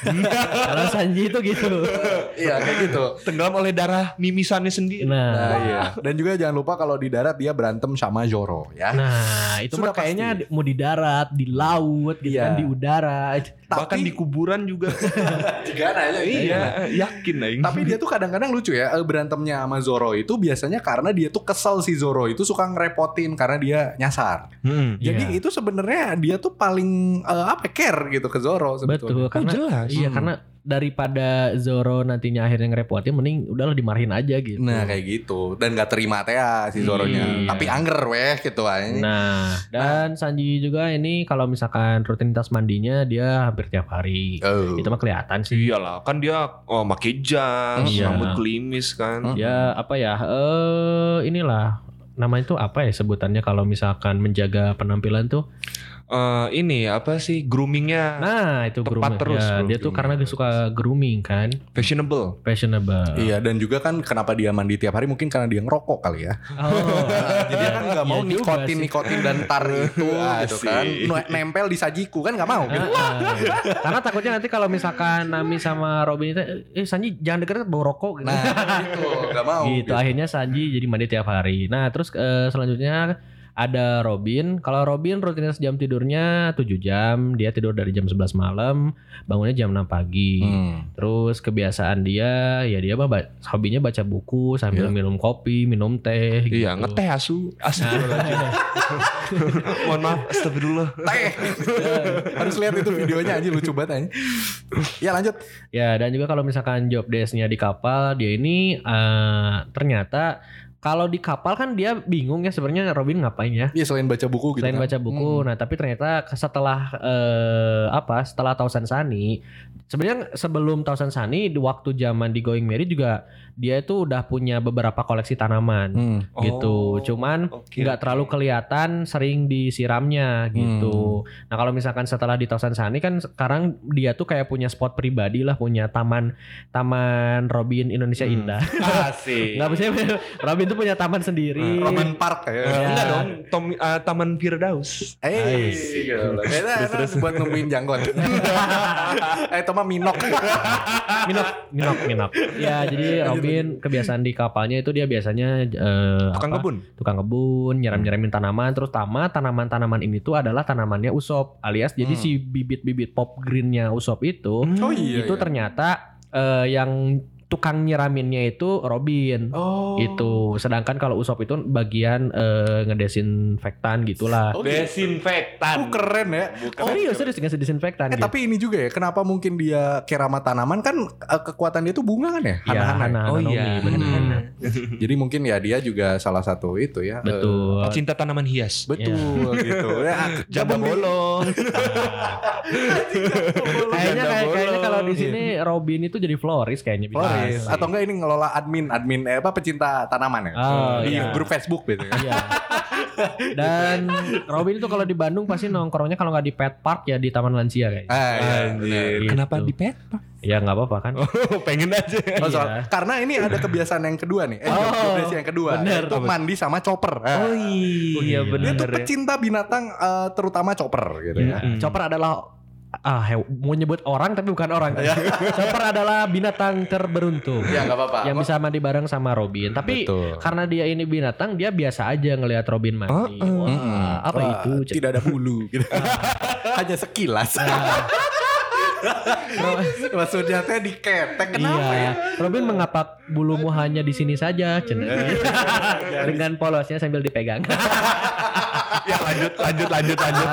kalau Sanji itu gitu. Iya kayak gitu. Tenggelam oleh darah mimisannya sendiri. Nah, Nah, iya. Dan juga jangan lupa kalau di darat dia berantem sama Zoro ya. nah itu Sudah mah kayaknya pasti. mau di darat, di laut, gitu Iya. kan di udara. Bahkan di kuburan juga. tiga aja iya, yakin aing. Tapi dia tuh kadang-kadang lucu ya eh, berantemnya sama Zoro itu biasanya karena dia tuh kesel si Zoro itu suka ngerepotin karena dia nyasar. Hmm. Jadi Iya. itu sebenarnya dia tuh paling eh, apa care gitu ke Zoro sebetulnya. Betul karena jelas. Iya Hmm. karena daripada Zoro nantinya akhirnya ngerepotin mending udahlah dimarahin aja gitu. Nah kayak gitu dan gak terima teh ya si Zoronya. Iya. Tapi anger weh gitu aja. Nah, dan Sanji juga ini kalau misalkan rutinitas mandinya dia hampir tiap hari. Oh. Itu mah kelihatan sih. Iyalah, kan dia oh pakai jas, Iya. rambut klimis kan. Ya apa ya? Eh inilah namanya itu apa ya sebutannya kalau misalkan menjaga penampilan tuh eh, ini apa sih groomingnya Nah, itu Tepat grooming. terus, Ya, bro, dia tuh karena dia suka grooming kan, fashionable. fashionable. Iya dan juga kan kenapa dia mandi tiap hari mungkin karena dia ngerokok kali ya. Oh, Jadi dia kan nggak mau Iya juga nikotin sih. nikotin dan tar itu gitu kan nempel di sajiku kan nggak mau gitu. Heeh. Karena takutnya nanti kalau misalkan Nami sama Robin itu eh Sanji jangan deket bau rokok gitu. Nah gitu nggak mau. gitu. Akhirnya Sanji jadi mandi tiap hari. Nah, terus eh, selanjutnya ada Robin. Kalau Robin rutinitas jam tidurnya 7 jam, dia tidur dari jam 11 malam, bangunnya jam 6 pagi. Hmm. Terus kebiasaan dia ya dia mah hobinya baca buku sambil Iya. minum kopi, minum teh gitu. Iya, ngeteh asu. Astagfirullahaladzim. Mohon maaf, astagfirullah. Teh. Harus lihat itu videonya aja lucu banget aja. Ya lanjut. Ya, dan juga kalau misalkan job desk-nya di kapal, dia ini eh, ternyata kalau di kapal kan dia bingung ya sebenarnya Robin ngapain ya? Iya selain baca buku gitu Selain kan. baca buku, Hmm. nah tapi ternyata setelah eh, apa? Setelah Tausan Sani, sebenarnya sebelum Tausan Sani di waktu zaman di Going Merry juga dia itu udah punya beberapa koleksi tanaman Hmm. gitu. Oh, Cuman nggak oke. terlalu kelihatan sering disiramnya gitu. Nah kalau misalkan setelah di Tausan Sani kan sekarang dia tuh kayak punya spot pribadi lah, punya taman taman Robin Indonesia Hmm. Indah. Asik. Nggak bisa Robin tuh punya taman sendiri. Robin Park ya. Iya. Enggak dong, Tom, eh, Taman Firdaus. Eh, gitu. Kayaknya enak buat nungguin jangkauan. eh, itu mah minok. minok, minok, minok. Ya jadi Robin kebiasaan di kapalnya itu dia biasanya eh, Tukang apa? kebun. tukang kebun, nyiram-nyiramin tanaman, terutama tanaman-tanaman ini tuh adalah tanamannya Usop, alias jadi Hmm. si bibit-bibit pop greennya Usop itu, Oh iya. itu iya. ternyata eh, yang tukang nyiraminnya itu Robin. Oh. Itu, sedangkan kalau Usop itu bagian eh, ngedesinfektan gitulah. Oh, gitu. Desinfektan. Oh, keren ya. Oh, iya serius ngasih desinfektan Eh gitu. tapi ini juga ya, kenapa mungkin dia kerama tanaman kan eh, kekuatan dia tuh bunga kan ya? Iya, Hana-hana. Hana, Oh iya. Bener. Hmm. Jadi mungkin ya dia juga salah satu itu ya. Betul. Cinta tanaman hias. Eh, betul gitu. Ya, di- bolong. kayaknya kayaknya kalau di sini Robin itu jadi florist kayaknya bisa. Floris. Atau enggak ini ngelola admin, admin eh, apa pecinta tanaman ya? Oh, di iya. grup Facebook gitu kan. Iya. Dan Robin itu kalau di Bandung pasti nongkrongnya kalau nggak di pet park ya di taman lansia kayaknya. Ah, iya, Anjir. Gitu. Kenapa di pet? Ya nggak apa-apa kan. Oh, pengen aja. Oh, soal- Iya. karena ini ada kebiasaan yang kedua nih. Eh, Oh, desk yang kedua. bener. Itu mandi sama chopper. Ah. Oh iya Gila. bener Dia tuh ya. pecinta binatang eh, terutama chopper gitu Ya, ya. Hmm. Chopper adalah ah hew- mau nyebut orang tapi bukan orang. Chopper adalah binatang terberuntung. Ya nggak apa-apa. yang bisa mandi bareng sama Robin. Tapi Betul. karena dia ini binatang, dia biasa aja ngelihat Robin mandi. Oh, oh. Wah, Mm-mm. apa Wah, itu? Tidak ada bulu gitu. Hanya sekilas. Maksudnya teh diketek kenapa iya. ya? Robin mengapa bulumu hanya di sini saja? Dengan polosnya sambil dipegang. Ya lanjut lanjut lanjut lanjut.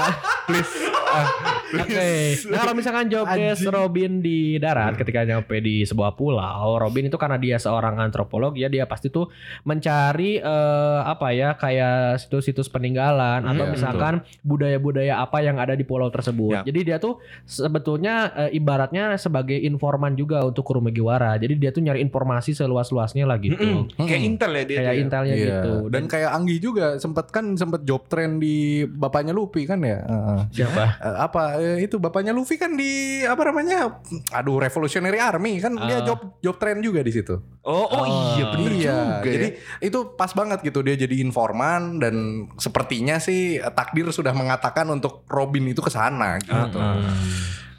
Please. Ah, Oke. Nah kalau misalkan job desk Robin di darat ketika nyampe di sebuah pulau, Robin itu karena dia seorang antropolog ya dia pasti tuh mencari eh, apa ya kayak situs-situs peninggalan atau Iya, misalkan budaya-budaya apa yang ada di pulau tersebut. Ya. Jadi dia tuh sebetulnya eh, ibaratnya sebagai informan juga untuk Kurumegiwara. Jadi dia tuh nyari informasi seluas-luasnya lah gitu. Mm-mm. Kayak intel ya dia. Kayak ya. intelnya Iya. gitu. Dan kayak Anggi juga sempat kan sempat job trend di bapaknya Luffy kan ya. Heeh. siapa? Eh, apa eh, itu bapaknya Luffy kan di apa namanya? Aduh, Revolutionary Army kan dia Ah. job job trend juga di situ. Oh, oh iya Oh, bener iya, juga jadi ya. itu pas banget gitu dia jadi informan dan sepertinya sih eh, takdir sudah mengatakan untuk Robin itu ke sana gitu. Ah, ah.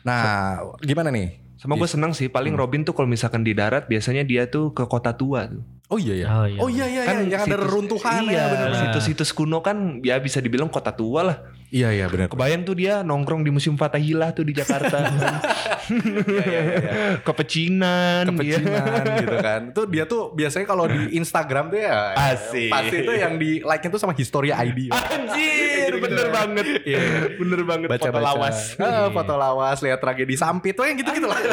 Nah, gimana nih? Sama gue senang sih, paling Hmm. Robin tuh kalau misalkan di darat biasanya dia tuh ke kota tua tuh. Oh iya ya. Oh, iya. Oh iya iya, Kan iya. yang ada reruntuhan iya, ya situs-situs kuno kan ya bisa dibilang kota tua lah. Iya iya benar. Kebayang tuh dia nongkrong di Museum Fatahillah tuh di Jakarta. Iya iya iya. Kepecinan, Kepecinan gitu kan. Tuh dia tuh biasanya kalau di Instagram tuh ya Asik. pasti tuh yang di like-nya tuh sama Historia ID. Anjir, bener banget. Iya. Bener banget Baca foto lawas. Ah, foto lawas, lihat tragedi sampit tuh yang gitu-gitu lah.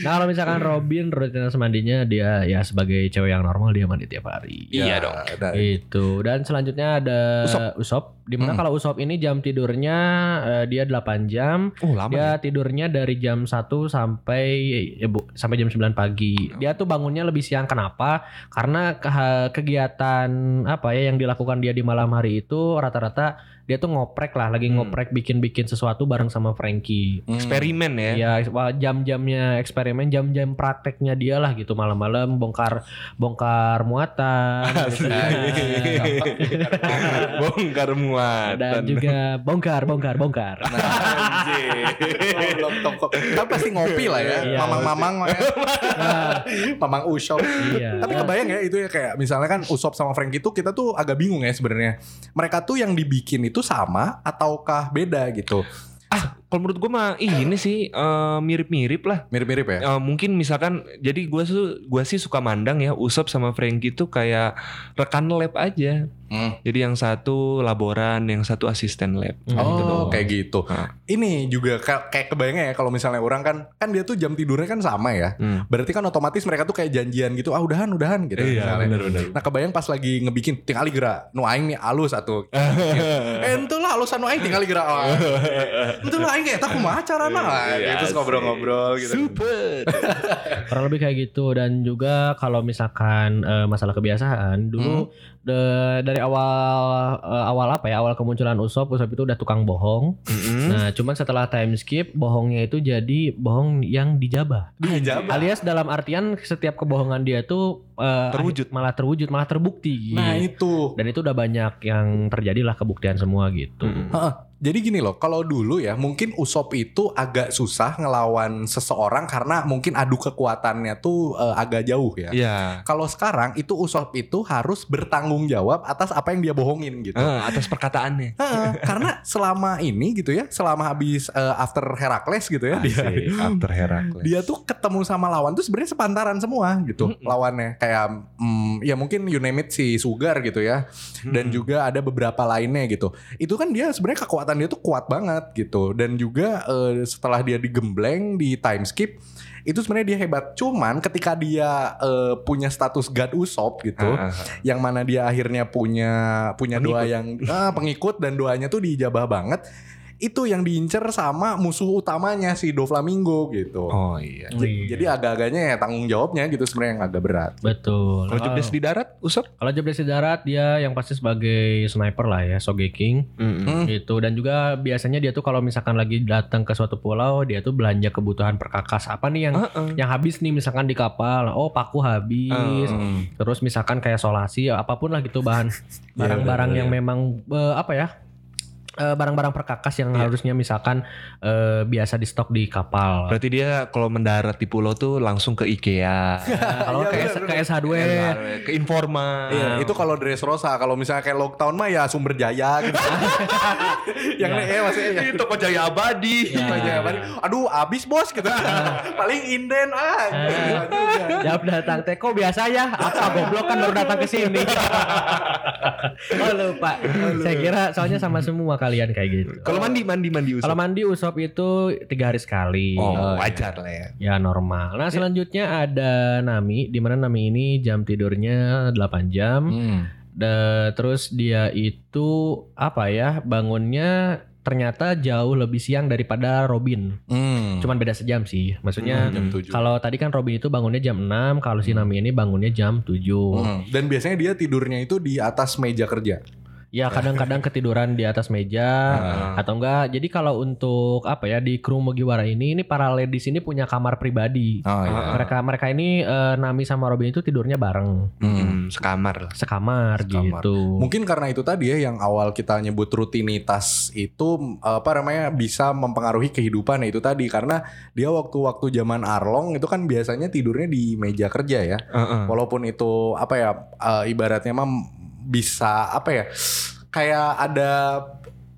Nah kalau misalkan Robin rutinitas mandinya dia ya sebagai cewek yang normal dia mandi tiap hari. Iya dong. Nah, Itu dan selanjutnya ada Usop. Usop. Di mana Hmm. kalau Usop ini jam tidurnya eh, dia 8 jam. Oh, lama. Dia tidurnya dari jam 1 sampai ya, Bu, sampai jam 9 pagi. Dia tuh bangunnya lebih siang kenapa? Karena ke- kegiatan apa ya yang dilakukan dia di malam hari itu rata-rata dia tuh ngoprek lah, lagi Hmm. ngoprek bikin-bikin sesuatu bareng sama Frankie. Hmm. Eksperimen ya. Ya jam-jamnya eksperimen, jam-jam prakteknya dia lah gitu malam-malam bongkar bongkar muatan gitu kan. Bongkar muatan. dan juga bongkar bongkar bongkar. Toko. Kan pasti ngopi lah ya. Iya. Mamang-mamang ya. Mamang Usop. Iya. Tapi kebayang ya itu ya kayak misalnya kan Usop sama Frank itu kita tuh agak bingung ya sebenarnya. Mereka tuh yang dibikin itu sama ataukah beda gitu. Ah, kalau menurut gue mah ini sih eh, mirip-mirip lah. Mirip-mirip ya. Eh, mungkin misalkan jadi gue tuh gua sih suka mandang ya Usop sama Frankie tuh kayak rekan lab aja. Hmm. Jadi yang satu laboran, yang satu asisten lab. Hmm. Gitu Oh doang. kayak gitu. Nah. Ini juga ka- kayak kebayangnya ya kalau misalnya orang kan kan dia tuh jam tidurnya kan sama ya. Hmm. Berarti kan otomatis mereka tuh kayak janjian gitu. Ah udahan udahan gitu. Iya, misalnya. bener-bener. Nah kebayang pas lagi ngebikin tinggal gerak. Nu aing nih alus atau eh ente lah alusan nu aing tinggal gerak. Oh. Aing kayak tak kumaha carana. Iya, Terus ngobrol-ngobrol gitu. Super. Kurang lebih kayak gitu dan juga kalau misalkan eh, masalah kebiasaan dulu de- dari awal eh, awal apa ya awal kemunculan Usop Usop itu udah tukang bohong. Mm-mm. Nah cuman setelah time skip bohongnya itu jadi bohong yang dijabah. Dijabah. Alias dalam artian setiap kebohongan dia tuh eh, Terwujud. malah terwujud malah terbukti. Nah itu. Dan itu udah banyak yang terjadi lah kebuktian semua gitu. Heeh. Jadi gini loh, kalau dulu ya mungkin Usop itu agak susah ngelawan seseorang karena mungkin adu kekuatannya tuh eh, agak jauh ya. Iya. Kalau sekarang itu Usop itu harus bertanggung jawab atas apa yang dia bohongin gitu. Eh, atas perkataannya. Heeh, karena selama ini gitu ya, selama habis eh, after Herakles gitu ya, dia, Asik, after Herakles. dia tuh ketemu sama lawan tuh sebenarnya sepantaran semua gitu Mm-mm. lawannya kayak mm, ya mungkin you name it si Sugar gitu ya dan Hmm. juga ada beberapa lainnya gitu itu kan dia sebenarnya kekuatan dia tuh kuat banget gitu dan juga eh, setelah dia digembleng di time skip itu sebenarnya dia hebat cuman ketika dia eh, punya status God Usop gitu Ah, ah, ah. yang mana dia akhirnya punya punya doa Pengikut. yang ah, pengikut dan doanya tuh dijabah banget itu yang diincer sama musuh utamanya si Doflamingo gitu Oh iya. Oh, J- iya. Jadi agak-agaknya ya tanggung jawabnya gitu sebenarnya yang agak berat. Betul. Kalau jobdesk di darat, Usop? Kalau job desk di darat dia yang pasti sebagai sniper lah ya, Sogeking Hmm. gitu dan juga biasanya dia tuh kalau misalkan lagi datang ke suatu pulau dia tuh belanja kebutuhan perkakas apa nih yang Heeh. yang habis nih misalkan di kapal oh paku habis Hmm. terus misalkan kayak solasi apa pun lah gitu bahan barang-barang yang memang eh, apa ya barang-barang perkakas yang Iya. harusnya misalkan eh, biasa di stok di kapal Berarti dia kalau mendarat di pulau tuh langsung ke IKEA. Kalau Iya, ke, S- ke ke Informa. Iya, itu kalau Dressrosa, kalau misalnya kayak Lockdown mah ya Sumber Jaya gitu. yang Ya. eh maksudnya ya. Toko Jaya Abadi. Ya. Sumber Jaya Bari. Aduh, abis bos gitu. Paling inden ah. Jawab datang teko biasa ya apa goblok kan baru datang ke sini oh lupa saya kira soalnya sama semua kalian kayak gitu Kalau mandi mandi mandi Usop. kalau mandi usop itu tiga hari sekali oh, wajar lah ya. ya normal nah selanjutnya ada Nami di mana Nami ini jam tidurnya 8 jam Hmm. Da- terus dia itu apa ya bangunnya ternyata jauh lebih siang daripada Robin Hmm. cuman beda sejam sih maksudnya Hmm, kalau tadi kan Robin itu bangunnya jam 6 kalau si Nami ini bangunnya jam 7 Hmm. Dan biasanya dia tidurnya itu di atas meja kerja. Ya kadang-kadang ketiduran di atas meja Ah. atau enggak. Jadi kalau untuk apa ya di kru Mugiwara ini ini para ladies ini punya kamar pribadi. Oh iya. Mereka mereka ini eh, Nami sama Robin itu tidurnya bareng Hmm. Sekamar lah. sekamar, Sekamar. gitu. Mungkin karena itu tadi ya yang awal kita nyebut rutinitas itu apa namanya bisa mempengaruhi kehidupan ya itu tadi karena dia waktu-waktu zaman Arlong itu kan biasanya tidurnya di meja kerja ya. Heeh. Walaupun itu apa ya eh, ibaratnya mah bisa apa ya kayak ada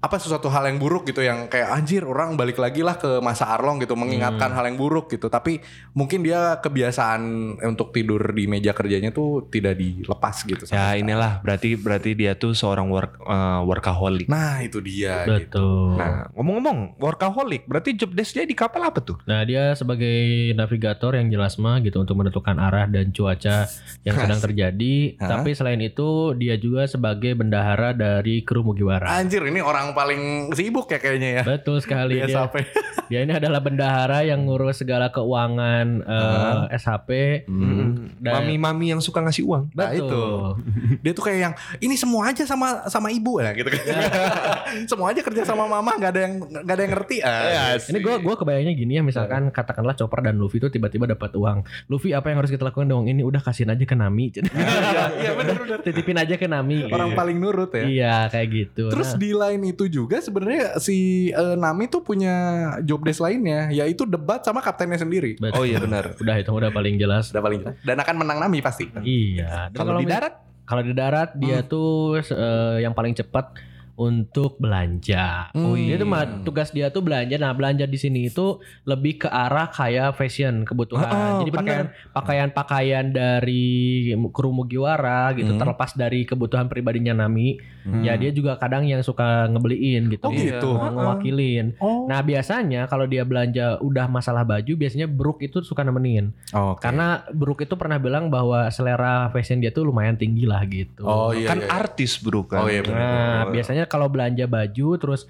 apa sesuatu hal yang buruk gitu yang kayak anjir orang balik lagi lah ke masa Arlong gitu mengingatkan hal yang buruk gitu tapi mungkin dia kebiasaan untuk tidur di meja kerjanya tuh tidak dilepas gitu Ya inilah berarti berarti dia tuh seorang work eh, workaholic. Nah itu dia gitu. Betul. Nah, ngomong-ngomong workaholic, berarti job desk dia di kapal apa tuh? Nah dia sebagai navigator yang jelas mah gitu untuk menentukan arah dan cuaca yang sedang terjadi. Hah? Tapi selain itu dia juga sebagai bendahara dari kru Mugiwara. Anjir ini orang orang paling sibuk ya kayaknya ya. Betul sekali Di dia. SHP. Dia ini adalah bendahara yang ngurus segala keuangan eh, SHP. Hmm. Dan- Mami-mami yang suka ngasih uang. Nah, Betul. itu. Dia tuh kayak yang ini semua aja sama sama ibu ya gitu kan. semua aja kerja sama mama nggak ada yang nggak ada yang ngerti. Ah, Ini gue gua kebayangnya gini ya misalkan katakanlah Chopper dan Luffy itu tiba-tiba dapat uang. Luffy apa yang harus kita lakukan dong? Ini udah kasihin aja ke Nami. Iya benar benar. Titipin aja ke Nami. Orang paling nurut ya. Iya kayak gitu. Terus Nah, di lain itu juga sebenarnya si eh, Nami tuh punya job desk lainnya yaitu debat sama kaptennya sendiri. betul. Oh iya benar. udah itu udah paling jelas. Udah paling jelas. Dan akan menang Nami pasti. Iya. Kalau di darat kalau di darat dia tuh eh, yang paling cepat untuk belanja. Oh Dia iya. tuh mah- tugas dia tuh belanja. Nah, belanja di sini itu lebih ke arah kayak fashion kebutuhan. Oh, oh, Jadi bener. pakaian pakaian-pakaian dari kru Mugiwara gitu Hmm. terlepas dari kebutuhan pribadinya Nami. Hmm. Ya dia juga kadang yang suka ngebeliin gitu. Oh, gitu. Nge- Ngewakilin. Oh. Nah, biasanya kalau dia belanja udah masalah baju, biasanya Brook itu suka nemenin. Oke. Karena Brook itu pernah bilang bahwa selera fashion dia tuh lumayan tinggi lah gitu. Oh iya. kan iya. artis bro kan. Oh, iya. Nah, biasanya kalau belanja baju terus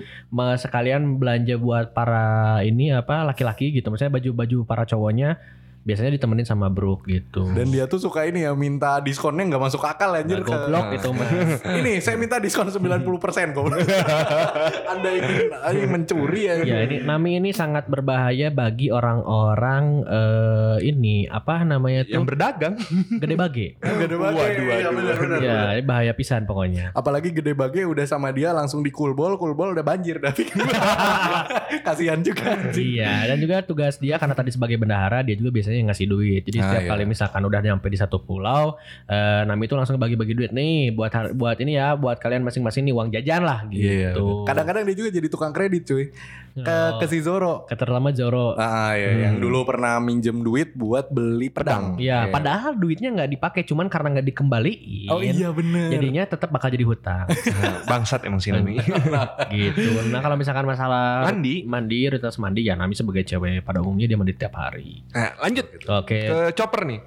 sekalian belanja buat para ini apa laki-laki gitu. Misalnya baju-baju para cowoknya biasanya ditemenin sama Brook gitu. Dan dia tuh suka ini ya minta diskonnya nggak masuk akal anjir Nah, ke goblok itu mah. ini saya minta diskon 90% kok. Anda ingin, ingin mencuri ya. Ya ini Nami ini sangat berbahaya bagi orang-orang eh, ini apa namanya Yang tuh berdagang. gede bage. Gak ada bage. Waduh, Iya. Ya ini bahaya pisan pokoknya. Apalagi gede bage udah sama dia langsung di kulbol, kulbol udah banjir dah. Kasihan juga. Iya, dan juga tugas dia karena tadi sebagai bendahara dia juga biasanya ngasih duit. Jadi Ah, setiap iya. kali misalkan udah nyampe di satu pulau, eh, Nami itu langsung bagi-bagi duit nih buat buat ini ya, buat kalian masing-masing nih uang jajan lah Iya. gitu. Kadang-kadang dia juga jadi tukang kredit cuy. Ke Oh, ke si Zoro. keterlama Zoro. Ah ya, yang dulu pernah minjem duit buat beli pedang. Iya, Iya. padahal duitnya nggak dipakai, cuman karena nggak dikembaliin. Oh iya bener. Jadinya tetap bakal jadi hutang bangsat emang si Nami. gitu. Nah kalau misalkan masalah Mandi. mandi, rutinitas mandi ya Nami sebagai cewek pada umumnya dia mandi tiap hari. Nah, lanjut Oke. ke Chopper nih.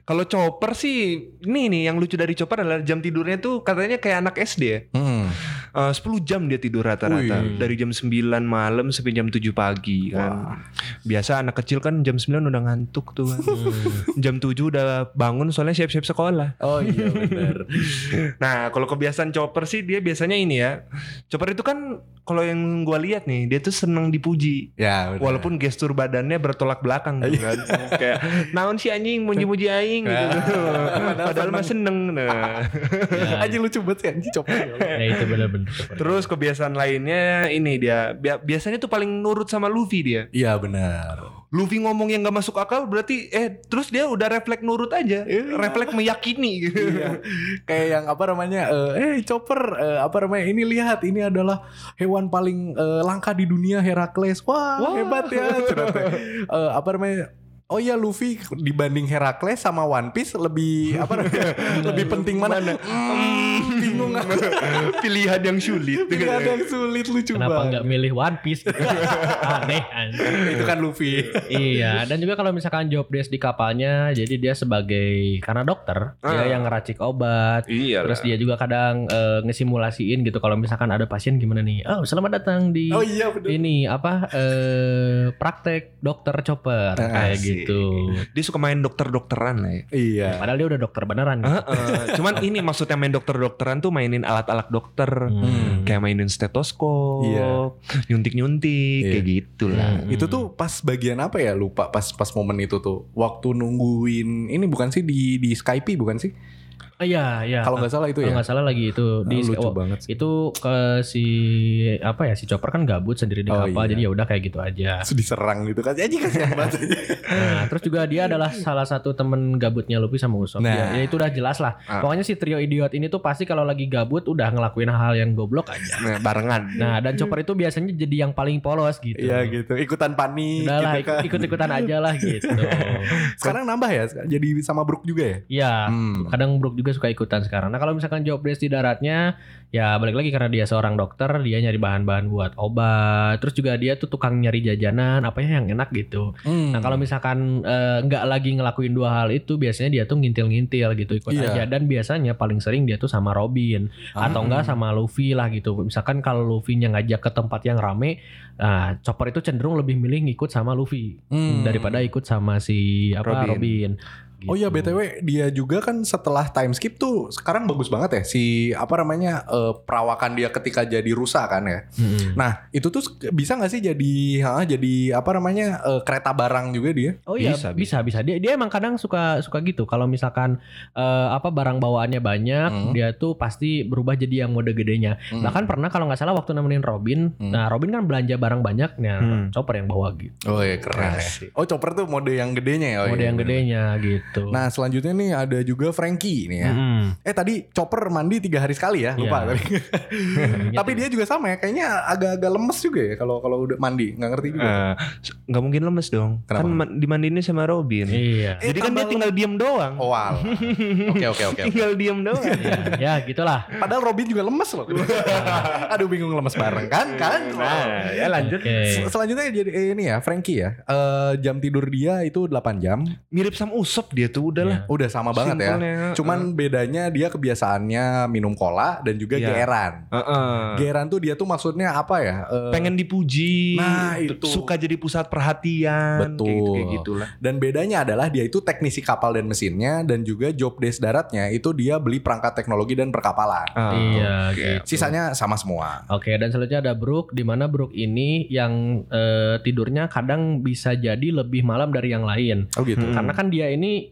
Kalau Chopper sih, ini nih yang lucu dari Chopper adalah jam tidurnya tuh katanya kayak anak SD ya. Hmm. Eh, 10 jam dia tidur rata-rata. Dari jam 9 malam sampai jam 7 pagi kan. Biasa anak kecil kan jam 9 udah ngantuk tuh kan. jam 7 udah bangun soalnya siap-siap sekolah. Oh iya bener. Nah, kalau kebiasaan Chopper sih dia biasanya ini ya. Chopper itu kan kalau yang gua lihat nih, dia tuh seneng dipuji. ya bener. Walaupun gestur badannya bertolak belakang gitu kan. Kayak naon si anjing muji-muji aing gitu. Padahal mah seneng. Nah. Anjing lucu banget sih anjing copot. ya itu benar-benar. Terus kebiasaan lainnya ini dia Bi- biasanya tuh paling nurut sama Luffy dia. Iya benar. Luffy ngomong yang gak masuk akal berarti eh terus dia udah refleks nurut aja, refleks meyakini gitu. Iya. Kayak yang apa namanya? Eh, eh, chopper eh, apa namanya? Ini lihat ini adalah hewan paling eh, langka di dunia Herakles. Wah, Wah. hebat ya. Eh, apa namanya? Oh iya Luffy dibanding Herakles sama One Piece lebih apa namanya? lebih penting mana? Hmm, bingung aku. Pilihan yang sulit. Tidak ada yang sulit lucu Kenapa nggak banget. milih One Piece? gitu? Aneh. Itu kan Luffy. iya, dan juga kalau misalkan job desk di kapalnya, jadi dia sebagai karena dokter, dia Ah. yang ngeracik obat. Iya. Terus dia juga kadang eh, ngesimulasiin gitu kalau misalkan ada pasien gimana nih? Oh, selamat datang di Oh iya ini apa eh praktek dokter chopper kayak Asik. gitu. Dia suka main dokter-dokteran lah ya. Iya. Padahal dia udah dokter beneran. gitu. Heeh. Cuman ini maksudnya main dokter-dokteran tuh mainin alat-alat dokter. Hmm. Kayak mainin stetoskop, Iya. nyuntik-nyuntik, Iya. kayak gitu lah. Hmm. Itu tuh pas bagian apa ya lupa pas pas momen itu tuh waktu nungguin ini bukan sih di di Skype bukan sih iya, iya. kalau nggak salah itu Kalau ya nggak salah lagi itu di lucu oh, banget sih. itu ke si apa ya si Chopper kan gabut sendiri di Oh, kapal iya. jadi ya udah kayak gitu aja. Terus diserang gitu kan jadi kasihan banget Nah, terus juga dia adalah salah satu temen gabutnya Luffy sama Usopp. Nah. Ya, ya itu udah jelas lah. Ah. Pokoknya si trio idiot ini tuh pasti kalau lagi gabut udah ngelakuin hal yang goblok aja. Nah, barengan. Nah, dan Chopper itu biasanya jadi yang paling polos gitu. Iya gitu ikutan panik Udah lah, gitu kan. ikut-ikutan aja lah gitu. sekarang nambah ya jadi sama Brook juga ya Iya, Hmm. kadang Brook juga Luffy suka ikutan sekarang. Nah kalau misalkan job desk di daratnya, ya balik lagi karena dia seorang dokter, dia nyari bahan-bahan buat obat. Terus juga dia tuh tukang nyari jajanan, apa ya yang enak gitu. Hmm. Nah kalau misalkan eh, nggak lagi ngelakuin dua hal itu, biasanya dia tuh ngintil-ngintil gitu ikut Iya. aja. Dan biasanya paling sering dia tuh sama Robin atau Ah. enggak sama Luffy lah gitu. Misalkan kalau Luffy-nya ngajak ke tempat yang rame, nah Chopper itu cenderung lebih milih ngikut sama Luffy Hmm. daripada ikut sama si apa Robin. Robin. Oh iya Gitu. btw dia juga kan setelah time skip tuh sekarang bagus banget ya si apa namanya eh, perawakan dia ketika jadi rusa kan ya. Mm-mm. Nah itu tuh bisa nggak sih jadi ha, jadi apa namanya eh, kereta barang juga dia? Oh iya Bisa, bisa bisa, Dia dia emang kadang suka suka gitu. Kalau misalkan eh, apa barang bawaannya banyak, Hmm. dia tuh pasti berubah jadi yang mode gedenya. Hmm. Bahkan pernah kalau nggak salah waktu nemenin Robin, Hmm. nah Robin kan belanja barang banyak, nah Hmm. Chopper yang bawa gitu. Oh iya keren ya. Asik. Oh chopper tuh mode yang gedenya ya. Oh, mode iya, yang bener. gedenya gitu. Nah selanjutnya nih ada juga Frankie nih ya. Mm-mm. Eh tadi chopper mandi tiga hari sekali ya lupa Iya. tadi. Gitu. Tapi dia juga sama ya kayaknya agak-agak lemes juga ya kalau kalau udah mandi nggak ngerti juga. Eh, nggak mungkin lemes dong. Kenapa? Kan dimandiinnya sama Robin. Iya. Eh, Jadi kan dia tinggal diem doang. Oh alah. Oke oke oke. Tinggal diem doang. ya, ya gitulah. Padahal Robin juga lemes loh. Aduh bingung lemes bareng kan kan. Nah, ya lanjut. Sel- Selanjutnya jadi eh, ini ya Frankie ya. Eh, jam tidur dia itu 8 jam. Mirip sama Usop dia tuh udah lah. Udah sama banget ya. Cuman bedanya dia kebiasaannya minum cola dan juga Iya. geeran. Heeh. Geeran tuh dia tuh maksudnya apa ya? Eh, pengen dipuji, Nah, itu. suka jadi pusat perhatian, Betul. kayak gitu, kayak gitulah. Dan bedanya adalah dia itu teknisi kapal dan mesinnya dan juga job desk daratnya itu dia beli perangkat teknologi dan perkapalan. Ah, Iya, oke. gitu. Sisanya sama semua. Oke, dan selanjutnya ada Brook, di mana Brook ini yang eh, tidurnya kadang bisa jadi lebih malam dari yang lain. Oh gitu. Hmm. Karena kan dia ini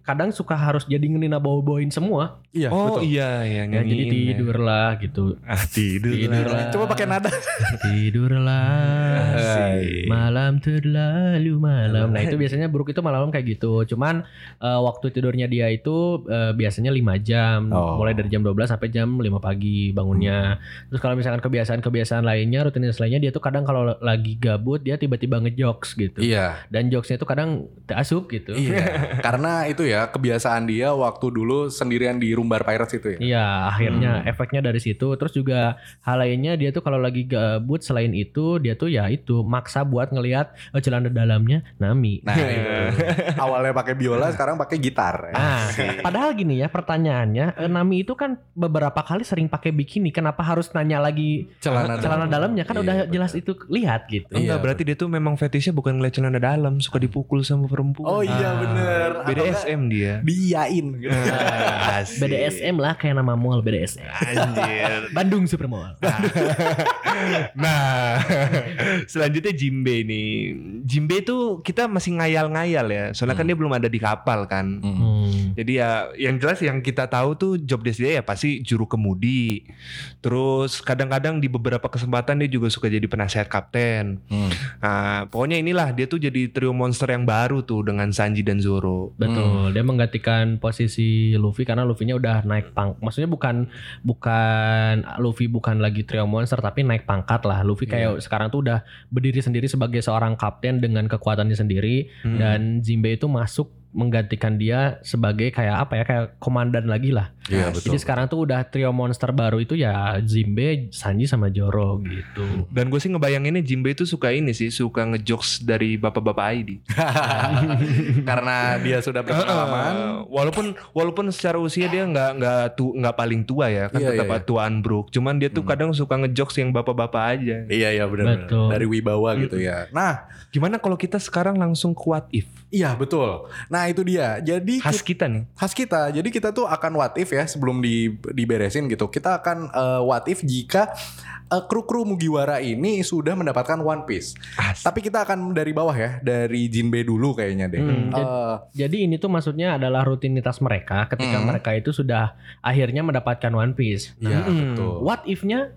kadang suka harus jadi ngenina bawa-bawain semua. Iya, Oh betul. iya, ya, Ya, jadi ya. tidurlah gitu. Ah, tidur. Tidurlah. Coba pakai nada. Tidurlah. Asik. Malam terlalu malam. Nah itu biasanya Brook itu malam kayak gitu. Cuman eh, waktu tidurnya dia itu eh, biasanya 5 jam. Oh. Mulai dari jam 12 sampai jam 5 pagi bangunnya. Terus kalau misalkan kebiasaan-kebiasaan lainnya, rutinitas lainnya dia tuh kadang kalau lagi gabut dia tiba-tiba ngejokes gitu. Iya. Dan jokesnya itu kadang tak asup gitu. Iya. Karena itu ya kebiasaan dia waktu dulu sendirian di Rumbar Pirates itu ya. Iya, akhirnya Hmm. efeknya dari situ. Terus juga hal lainnya dia tuh kalau lagi gabut selain itu dia tuh ya itu maksa buat ngelihat oh, celana dalamnya Nami. Nah, itu. Awalnya pakai biola, sekarang pakai gitar. Ah, padahal gini ya pertanyaannya, eh, Nami itu kan beberapa kali sering pakai bikini, kenapa harus nanya lagi Celana celana dalamnya? Kan Iya, udah betul. jelas itu lihat gitu. Iya, Enggak, berarti dia tuh memang fetishnya bukan ngeliat celana dalam, suka dipukul sama perempuan. Oh iya Ah. bener. Enggak, BDSM dia. Diiyain gitu. Asik. BDSM lah kayak nama mall BDSM. Anjir. Bandung Super Mall. Nah, selanjutnya Jimbe nih. Jimbe itu kita masih ngayal-ngayal ya. Soalnya kan Hmm. dia belum ada di kapal kan. Hmm. Jadi ya yang jelas yang kita tahu tuh job desk dia ya pasti juru kemudi. Terus kadang-kadang di beberapa kesempatan dia juga suka jadi penasehat kapten. Hmm. Nah, pokoknya inilah dia tuh jadi trio monster yang baru tuh dengan Sanji dan Zoro. Betul, dia menggantikan posisi Luffy karena Luffy-nya udah naik pang. Maksudnya bukan bukan Luffy bukan lagi trio monster tapi naik pangkat lah. Luffy kayak sekarang tuh udah berdiri sendiri sebagai seorang kapten dengan kekuatannya sendiri Hmm. dan Jinbe itu masuk menggantikan dia sebagai kayak apa ya kayak komandan lagi lah. Iya betul. Jadi sekarang tuh udah trio monster baru itu ya Jinbe, Sanji sama Zoro gitu. Dan gue sih ngebayanginnya Jimbe itu suka ini sih, suka ngejokes dari bapak-bapak ID. Karena dia sudah berpengalaman. Walaupun walaupun secara usia dia nggak nggak tu nggak paling tua ya kan Iya, tetap iya, iya. tuaan Brook cuman dia tuh Hmm. kadang suka ngejokes yang bapak-bapak aja Iya iya benar. Dari wibawa gitu ya. Nah, gimana kalau kita sekarang langsung ke what if iya betul. Nah itu dia. Jadi khas kita nih khas kita. Jadi kita tuh akan what if ya sebelum di, diberesin gitu. Kita akan eh, what if jika eh, kru-kru Mugiwara ini sudah mendapatkan One Piece. As- Tapi kita akan dari bawah ya, dari Jinbe dulu kayaknya deh. Hmm, Eh, Jadi ini tuh maksudnya adalah rutinitas mereka ketika Hmm. mereka itu sudah akhirnya mendapatkan One Piece. Iya Hmm. betul. What if-nya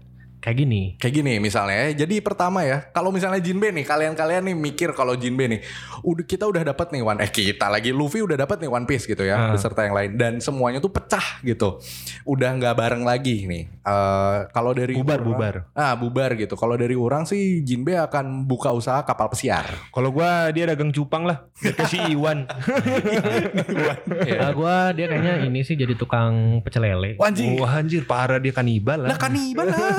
kayak gini. Kayak gini misalnya ya. Jadi pertama ya, kalau misalnya Jinbe nih, kalian-kalian nih mikir kalau Jinbe nih, udah kita udah dapat nih One eh kita lagi Luffy udah dapat nih One Piece gitu ya, Ah. beserta yang lain dan semuanya tuh pecah gitu. Udah nggak bareng lagi nih. Eh kalau dari Bubar, orang- bubar. Ah, bubar gitu. Kalau dari orang sih Jinbe akan buka usaha kapal pesiar. Kalau gua dia dagang cupang lah. Kasih Iwan. Kalau gua dia kayaknya ini sih jadi tukang pecel lele. Wanjing. Wah anjir parah dia kanibal Lah lah. kanibal lah.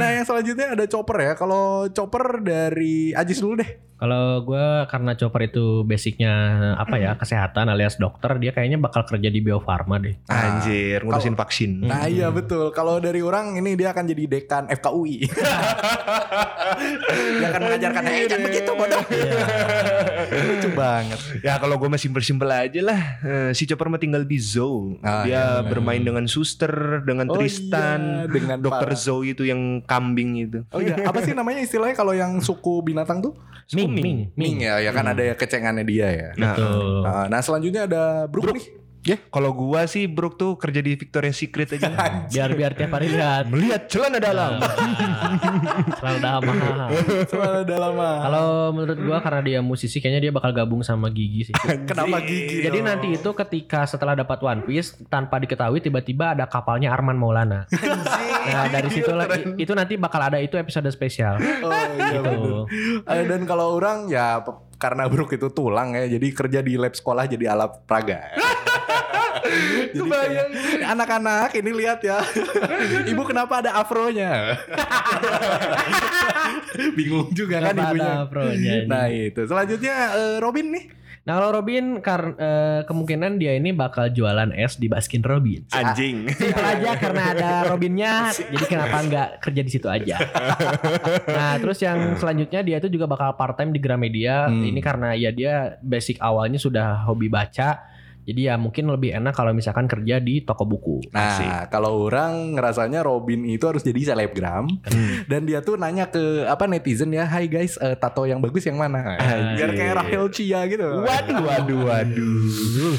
Nah yang selanjutnya ada Chopper ya. Kalau Chopper dari Ajis dulu deh. Kalau gua karena Chopper itu basicnya apa ya kesehatan alias dokter, dia kayaknya bakal kerja di Bio Farma deh. Anjir, ngurusin vaksin. Nah iya betul. Kalau dari orang ini dia akan jadi dekan FKUI. dia akan mengajarkan eh jangan begitu bodoh. Lucu banget. Ya kalau gue mah simpel-simpel aja lah. Eh, si Chopper mah tinggal di Zou. Ah, dia bermain dengan Suster, dengan Oh Tristan, iya, dengan Dokter Zou itu yang kambing itu. Oh iya, apa sih namanya istilahnya kalau yang suku binatang tuh? Ming, Ming, Ming ya, ya kan ada ya kecengannya dia ya. Nah, Betul. Nah, nah, selanjutnya ada Brook, nih. Ya kalau gua sih Brook tuh kerja di Victoria's Secret aja. Biar biar tiap hari lihat. Melihat celana dalam. Selalu damai. Soalnya udah lama. Kalau menurut gua karena dia musisi kayaknya dia bakal gabung sama Gigi sih. Kenapa gigi? Jadi dong? nanti itu ketika setelah dapat One Piece tanpa diketahui tiba-tiba ada kapalnya Arman Maulana. nah dari situ lagi itu nanti bakal ada itu episode spesial. Oh iya Gitu. Eh, Dan kalau orang ya karena Brook itu tulang ya, jadi kerja di lab sekolah jadi alat praga. Jadi kayak, anak-anak ini lihat ya, ibu kenapa ada afronya? Bingung juga kan Kenapa ibunya. ada afronya ini? Nah itu selanjutnya eh, Robin nih. Nah kalau Robin kar- eh, kemungkinan dia ini bakal jualan es di Baskin Robbins. Anjing. Simpel aja karena ada Robinnya, jadi kenapa nggak kerja di situ aja. Nah terus yang selanjutnya dia itu juga bakal part time di Gramedia. Hmm. Ini karena ya dia basic awalnya sudah hobi baca. Jadi ya mungkin lebih enak kalau misalkan kerja di toko buku. Nah, kalau orang ngerasanya Robin itu harus jadi selebgram dan dia tuh nanya ke apa netizen ya, "Hai guys, eh, tato yang bagus yang mana?" Biar kayak Rahel Chia gitu. Waduh, waduh, waduh.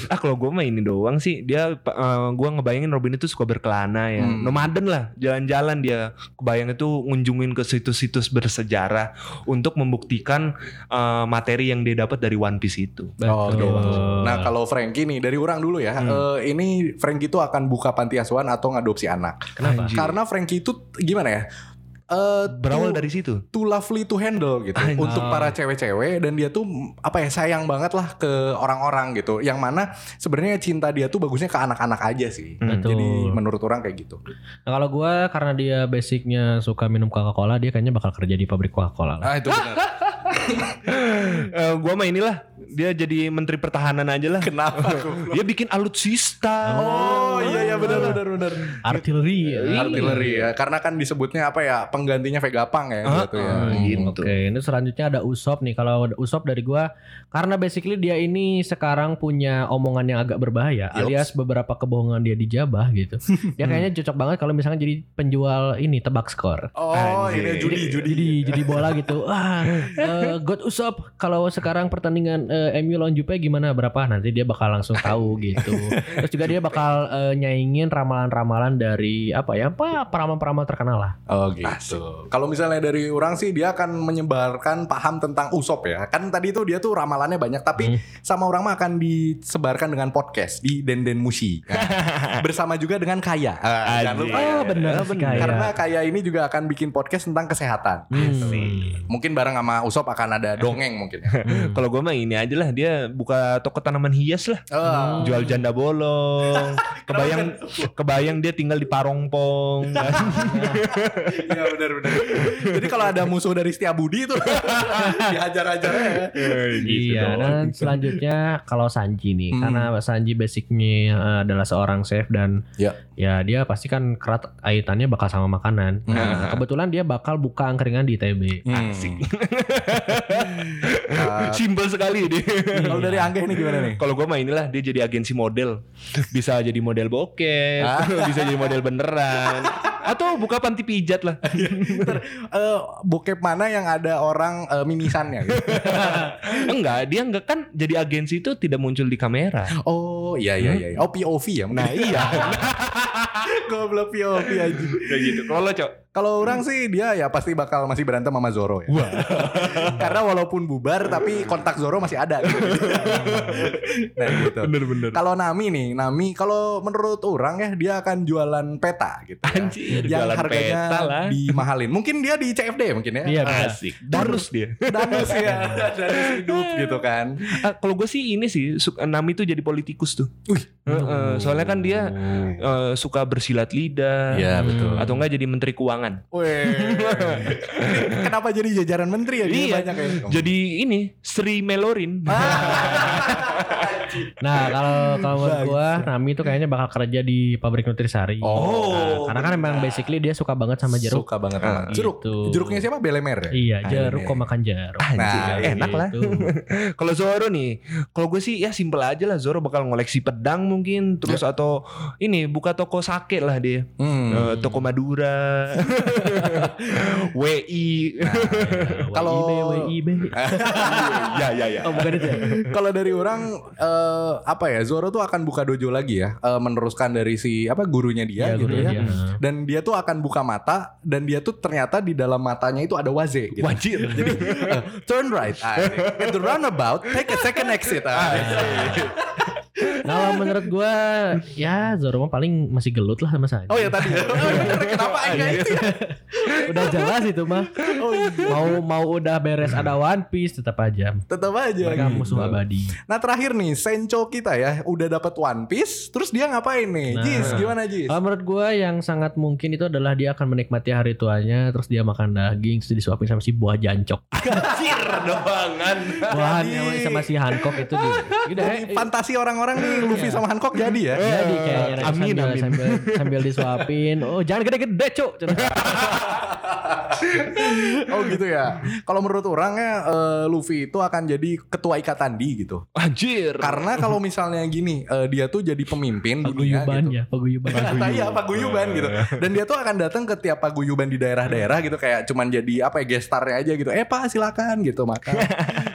Ah kalau gue mah ini doang sih. Dia, eh, gue ngebayangin Robin itu suka berkelana ya. Hmm. Nomaden lah, jalan-jalan dia. Kebayang itu ngunjungin ke situs-situs bersejarah untuk membuktikan eh, materi yang dia dapat dari One Piece itu. Oh. Nah, kalau Frankie nih dari orang dulu ya. eh, ini Frankie itu akan buka panti asuhan atau ngadopsi anak. Kenapa? Anjir. Karena Frankie itu gimana ya? Eh Berawal too- dari situ. too lovely to handle gitu Anjir. untuk para cewek-cewek dan dia tuh apa ya sayang banget lah ke orang-orang gitu. Yang mana sebenarnya cinta dia tuh bagusnya ke anak-anak aja sih. Hmm. Betul. Jadi menurut orang kayak gitu. Nah kalau gue karena dia basicnya suka minum Coca-Cola, dia kayaknya bakal kerja di pabrik Coca-Cola. lah. Ah itu benar. Eh, gua mah inilah dia jadi menteri pertahanan aja lah. Kenapa? Dia bikin alutsista. Oh iya iya benar benar benar. Artileri. ya. Artileri ya. Karena kan disebutnya apa ya penggantinya Vegapunk ya Ah, gitu ya. ah, Hmm, gitu. Oke, ini selanjutnya ada Usop nih. Kalau Usop dari gua karena basically dia ini sekarang punya omongan yang agak berbahaya Yops. alias beberapa kebohongan dia dijabah gitu. Dia kayaknya cocok banget kalau misalnya jadi penjual ini tebak skor. Oh Anjir. ini judi Jadi, judi. jadi jadi bola gitu. Wah, eh, God Usop kalau sekarang pertandingan eh, MU lawan Jupe gimana berapa? Nanti dia bakal langsung tahu gitu. Terus juga dia bakal eh, nyaingin ramalan-ramalan dari apa ya? Apa peramal-peramal terkenal lah. Oh gitu. Kalau misalnya dari orang sih dia akan menyebarkan paham tentang Usop ya. Kan tadi tuh dia tuh ramalannya banyak tapi Hmm. sama orang mah akan disebarkan dengan podcast di Denden Musi. Nah, bersama juga dengan Kaya. Ah, jangan lupa. Oh, bener Ya, sih, Kaya. Karena Kaya ini juga akan bikin podcast tentang kesehatan. Hmm. Mungkin bareng sama Usop akan ada dongeng mungkin ya. Hmm. Kalau gue mah ini aja lah dia buka toko tanaman hias lah. Oh. Jual janda bolong. Kebayang kebayang dia tinggal di Parongpong. Iya benar benar. Jadi kalau ada musuh dari Setiabudi itu dihajar-hajar ya. Iya, dan selanjutnya kalau Sanji nih, Hmm. karena Sanji basicnya eh, adalah seorang chef dan Ya. Ya dia pasti kan kerat kaitannya bakal sama makanan. Hmm. Nah, kebetulan dia bakal buka angkringan di ITB. Asik. Simpel sekali dia. Kalau dari Angga ini gimana nih? Kalau gue mah inilah dia jadi agensi model. Bisa jadi model bokep, bisa jadi model beneran. Atau buka panti pijat lah. Ntar, eh, bokep mana yang ada orang eh, mimisannya gitu. enggak, dia enggak kan jadi agensi itu tidak muncul di kamera. Oh iya iya iya. Oh POV ya. Nah iya. Goblok POV aja. Kayak gitu. Kalau lo, Cok? Kalau orang sih dia ya pasti bakal masih berantem sama Zoro ya. Karena walaupun bubar tapi kontak Zoro masih ada gitu. nah gitu. Bener-bener. Kalau Nami nih, Nami kalau menurut orang ya dia akan jualan peta gitu. ya. Anjir, yang jualan harganya peta lah. dimahalin. Mungkin dia di CFD mungkin ya. Iya. Asik. Danus dia. Danus ya, Danus hidup gitu kan. Ah, kalau gue sih ini sih Nami tuh jadi politikus tuh. Wih. Heeh, soalnya kan dia eh, suka bersilat lidah. Iya, betul. Atau enggak jadi menteri keuangan. Weh. Kenapa jadi jajaran menteri ya? Dia Iya. banyak ya. Jadi ini Sri Melorin. Nah kalau kalau menurut gua Nami itu kayaknya bakal kerja di pabrik Nutrisari. Oh. Nah, karena kan emang basically dia suka banget sama jeruk. Suka banget sama Ah, jeruk. gitu. Jeruknya siapa? Belemer ya? Iya, Ah, jeruk kok makan jeruk. Nah, enak lah. Gitu. Kalau Zoro nih, kalau gue sih ya simpel aja lah. Zoro bakal ngoleksi pedang mungkin, terus atau ini buka toko sake lah dia, Hmm. Eh, toko Madura, WI. Kalau- WIB, WIB. ya ya ya. Oh bukan itu ya? Kalau dari orang eh, apa ya Zoro tuh akan buka dojo lagi ya eh, meneruskan dari si apa gurunya dia Iya, gitu gurunya ya dia. dan dia tuh akan buka mata dan dia tuh ternyata di dalam matanya itu ada waze gitu. Wajir. jadi eh, turn right ah, at the roundabout take a second exit ah. Kalau menurut gua ya Zoro mah paling masih gelut lah sama saya. oh ya tadi oh, bener. kenapa enggak itu ya? Udah jelas itu mah. oh iya Mau mau udah beres ada One Piece tetap aja. tetap aja Mereka gitu. musuh abadi. Nah terakhir nih Sencho kita ya udah dapat One Piece terus dia ngapain nih Nah. Jis gimana Jis Kalau menurut gua yang sangat mungkin itu adalah dia akan menikmati hari tuanya terus dia makan daging terus disuapin sama si buah jancok. Anjir doangan. Buah sama si Hancock itu di, Jadi eh, fantasi orang-orang nih Luffy sama Hancock jadi ya Jadi kayaknya nanti Amin, sambil, amin. sambil sambil disuapin. Oh jangan gede-gede cuk. Oh gitu ya. Kalau menurut orangnya eh, Luffy itu akan jadi ketua ikatan di gitu. Anjir. Karena kalau misalnya gini, eh, dia tuh jadi pemimpin dunia Paguyuban gitu. ya, paguyuban. Kata iya paguyuban gitu. Dan dia tuh akan datang ke tiap paguyuban di daerah-daerah gitu kayak cuman jadi apa ya gestarnya aja gitu. Eh Pak silakan gitu makan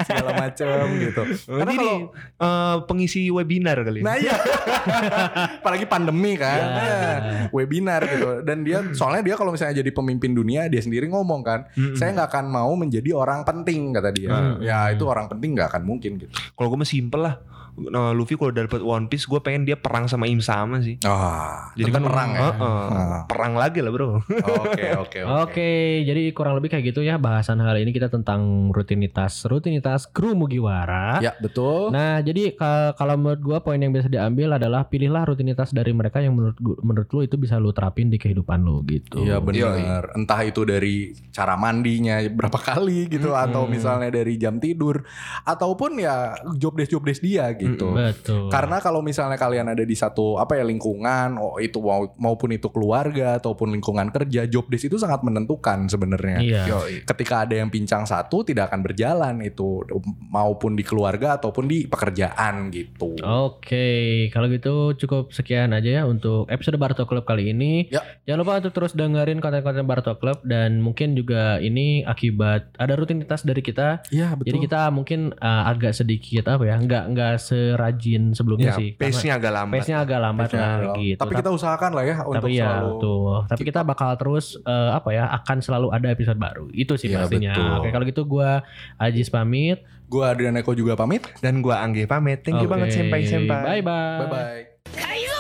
segala macam gitu. Karena kalau eh, pengisi webinar kali. Nah iya Apalagi pandemi kan Ya. Nah, Webinar gitu Dan dia Soalnya dia kalau misalnya jadi pemimpin dunia Dia sendiri ngomong kan Mm-mm. Saya nggak akan mau menjadi orang penting Kata dia Mm. Ya itu orang penting nggak akan mungkin gitu Kalau gue mah simpel lah. Nah, Luffy kalau dapet One Piece, gue pengen dia perang sama Im sama sih. Ah, Jadi kan perang ya Heeh. Ah. Perang lagi lah bro. Oke oke Oke, jadi kurang lebih kayak gitu ya bahasan hari ini kita tentang rutinitas rutinitas kru Mugiwara. Ya betul Nah, jadi ka- kalau menurut gua poin yang bisa diambil adalah pilihlah rutinitas dari mereka yang menurut gua, menurut lu itu bisa lu terapin di kehidupan lu gitu. Iya benar. Entah itu dari cara mandinya berapa kali gitu atau misalnya dari jam tidur ataupun ya job desk job desk dia gitu. Betul. Karena kalau misalnya kalian ada di satu apa ya lingkungan, oh itu mau, maupun itu keluarga ataupun lingkungan kerja, job desk itu sangat menentukan sebenarnya. Iya. Ketika ada yang pincang satu tidak akan berjalan itu maupun di keluarga ataupun di pekerjaan gitu. Oke, kalau gitu cukup sekian aja ya untuk episode Barto Club kali ini. Ya. Jangan lupa untuk terus dengerin konten-konten Barto Club dan mungkin juga ini akibat ada rutinitas dari kita. Iya betul. Jadi kita mungkin uh, agak sedikit apa ya, nggak nggak serajin sebelumnya Ya, sih. pace-nya agak lambat. pace-nya agak lambat lah agak- gitu. Tapi kita usahakan lah ya untuk tapi ya selalu tuh tapi kita bakal terus eh, apa ya akan selalu ada episode baru itu sih Iya, pastinya betul. oke kalau gitu gua Ajis pamit Gue Adrian Eko juga pamit. Dan gue Angge pamit. Thank you Oke, banget senpai-senpai. bye bye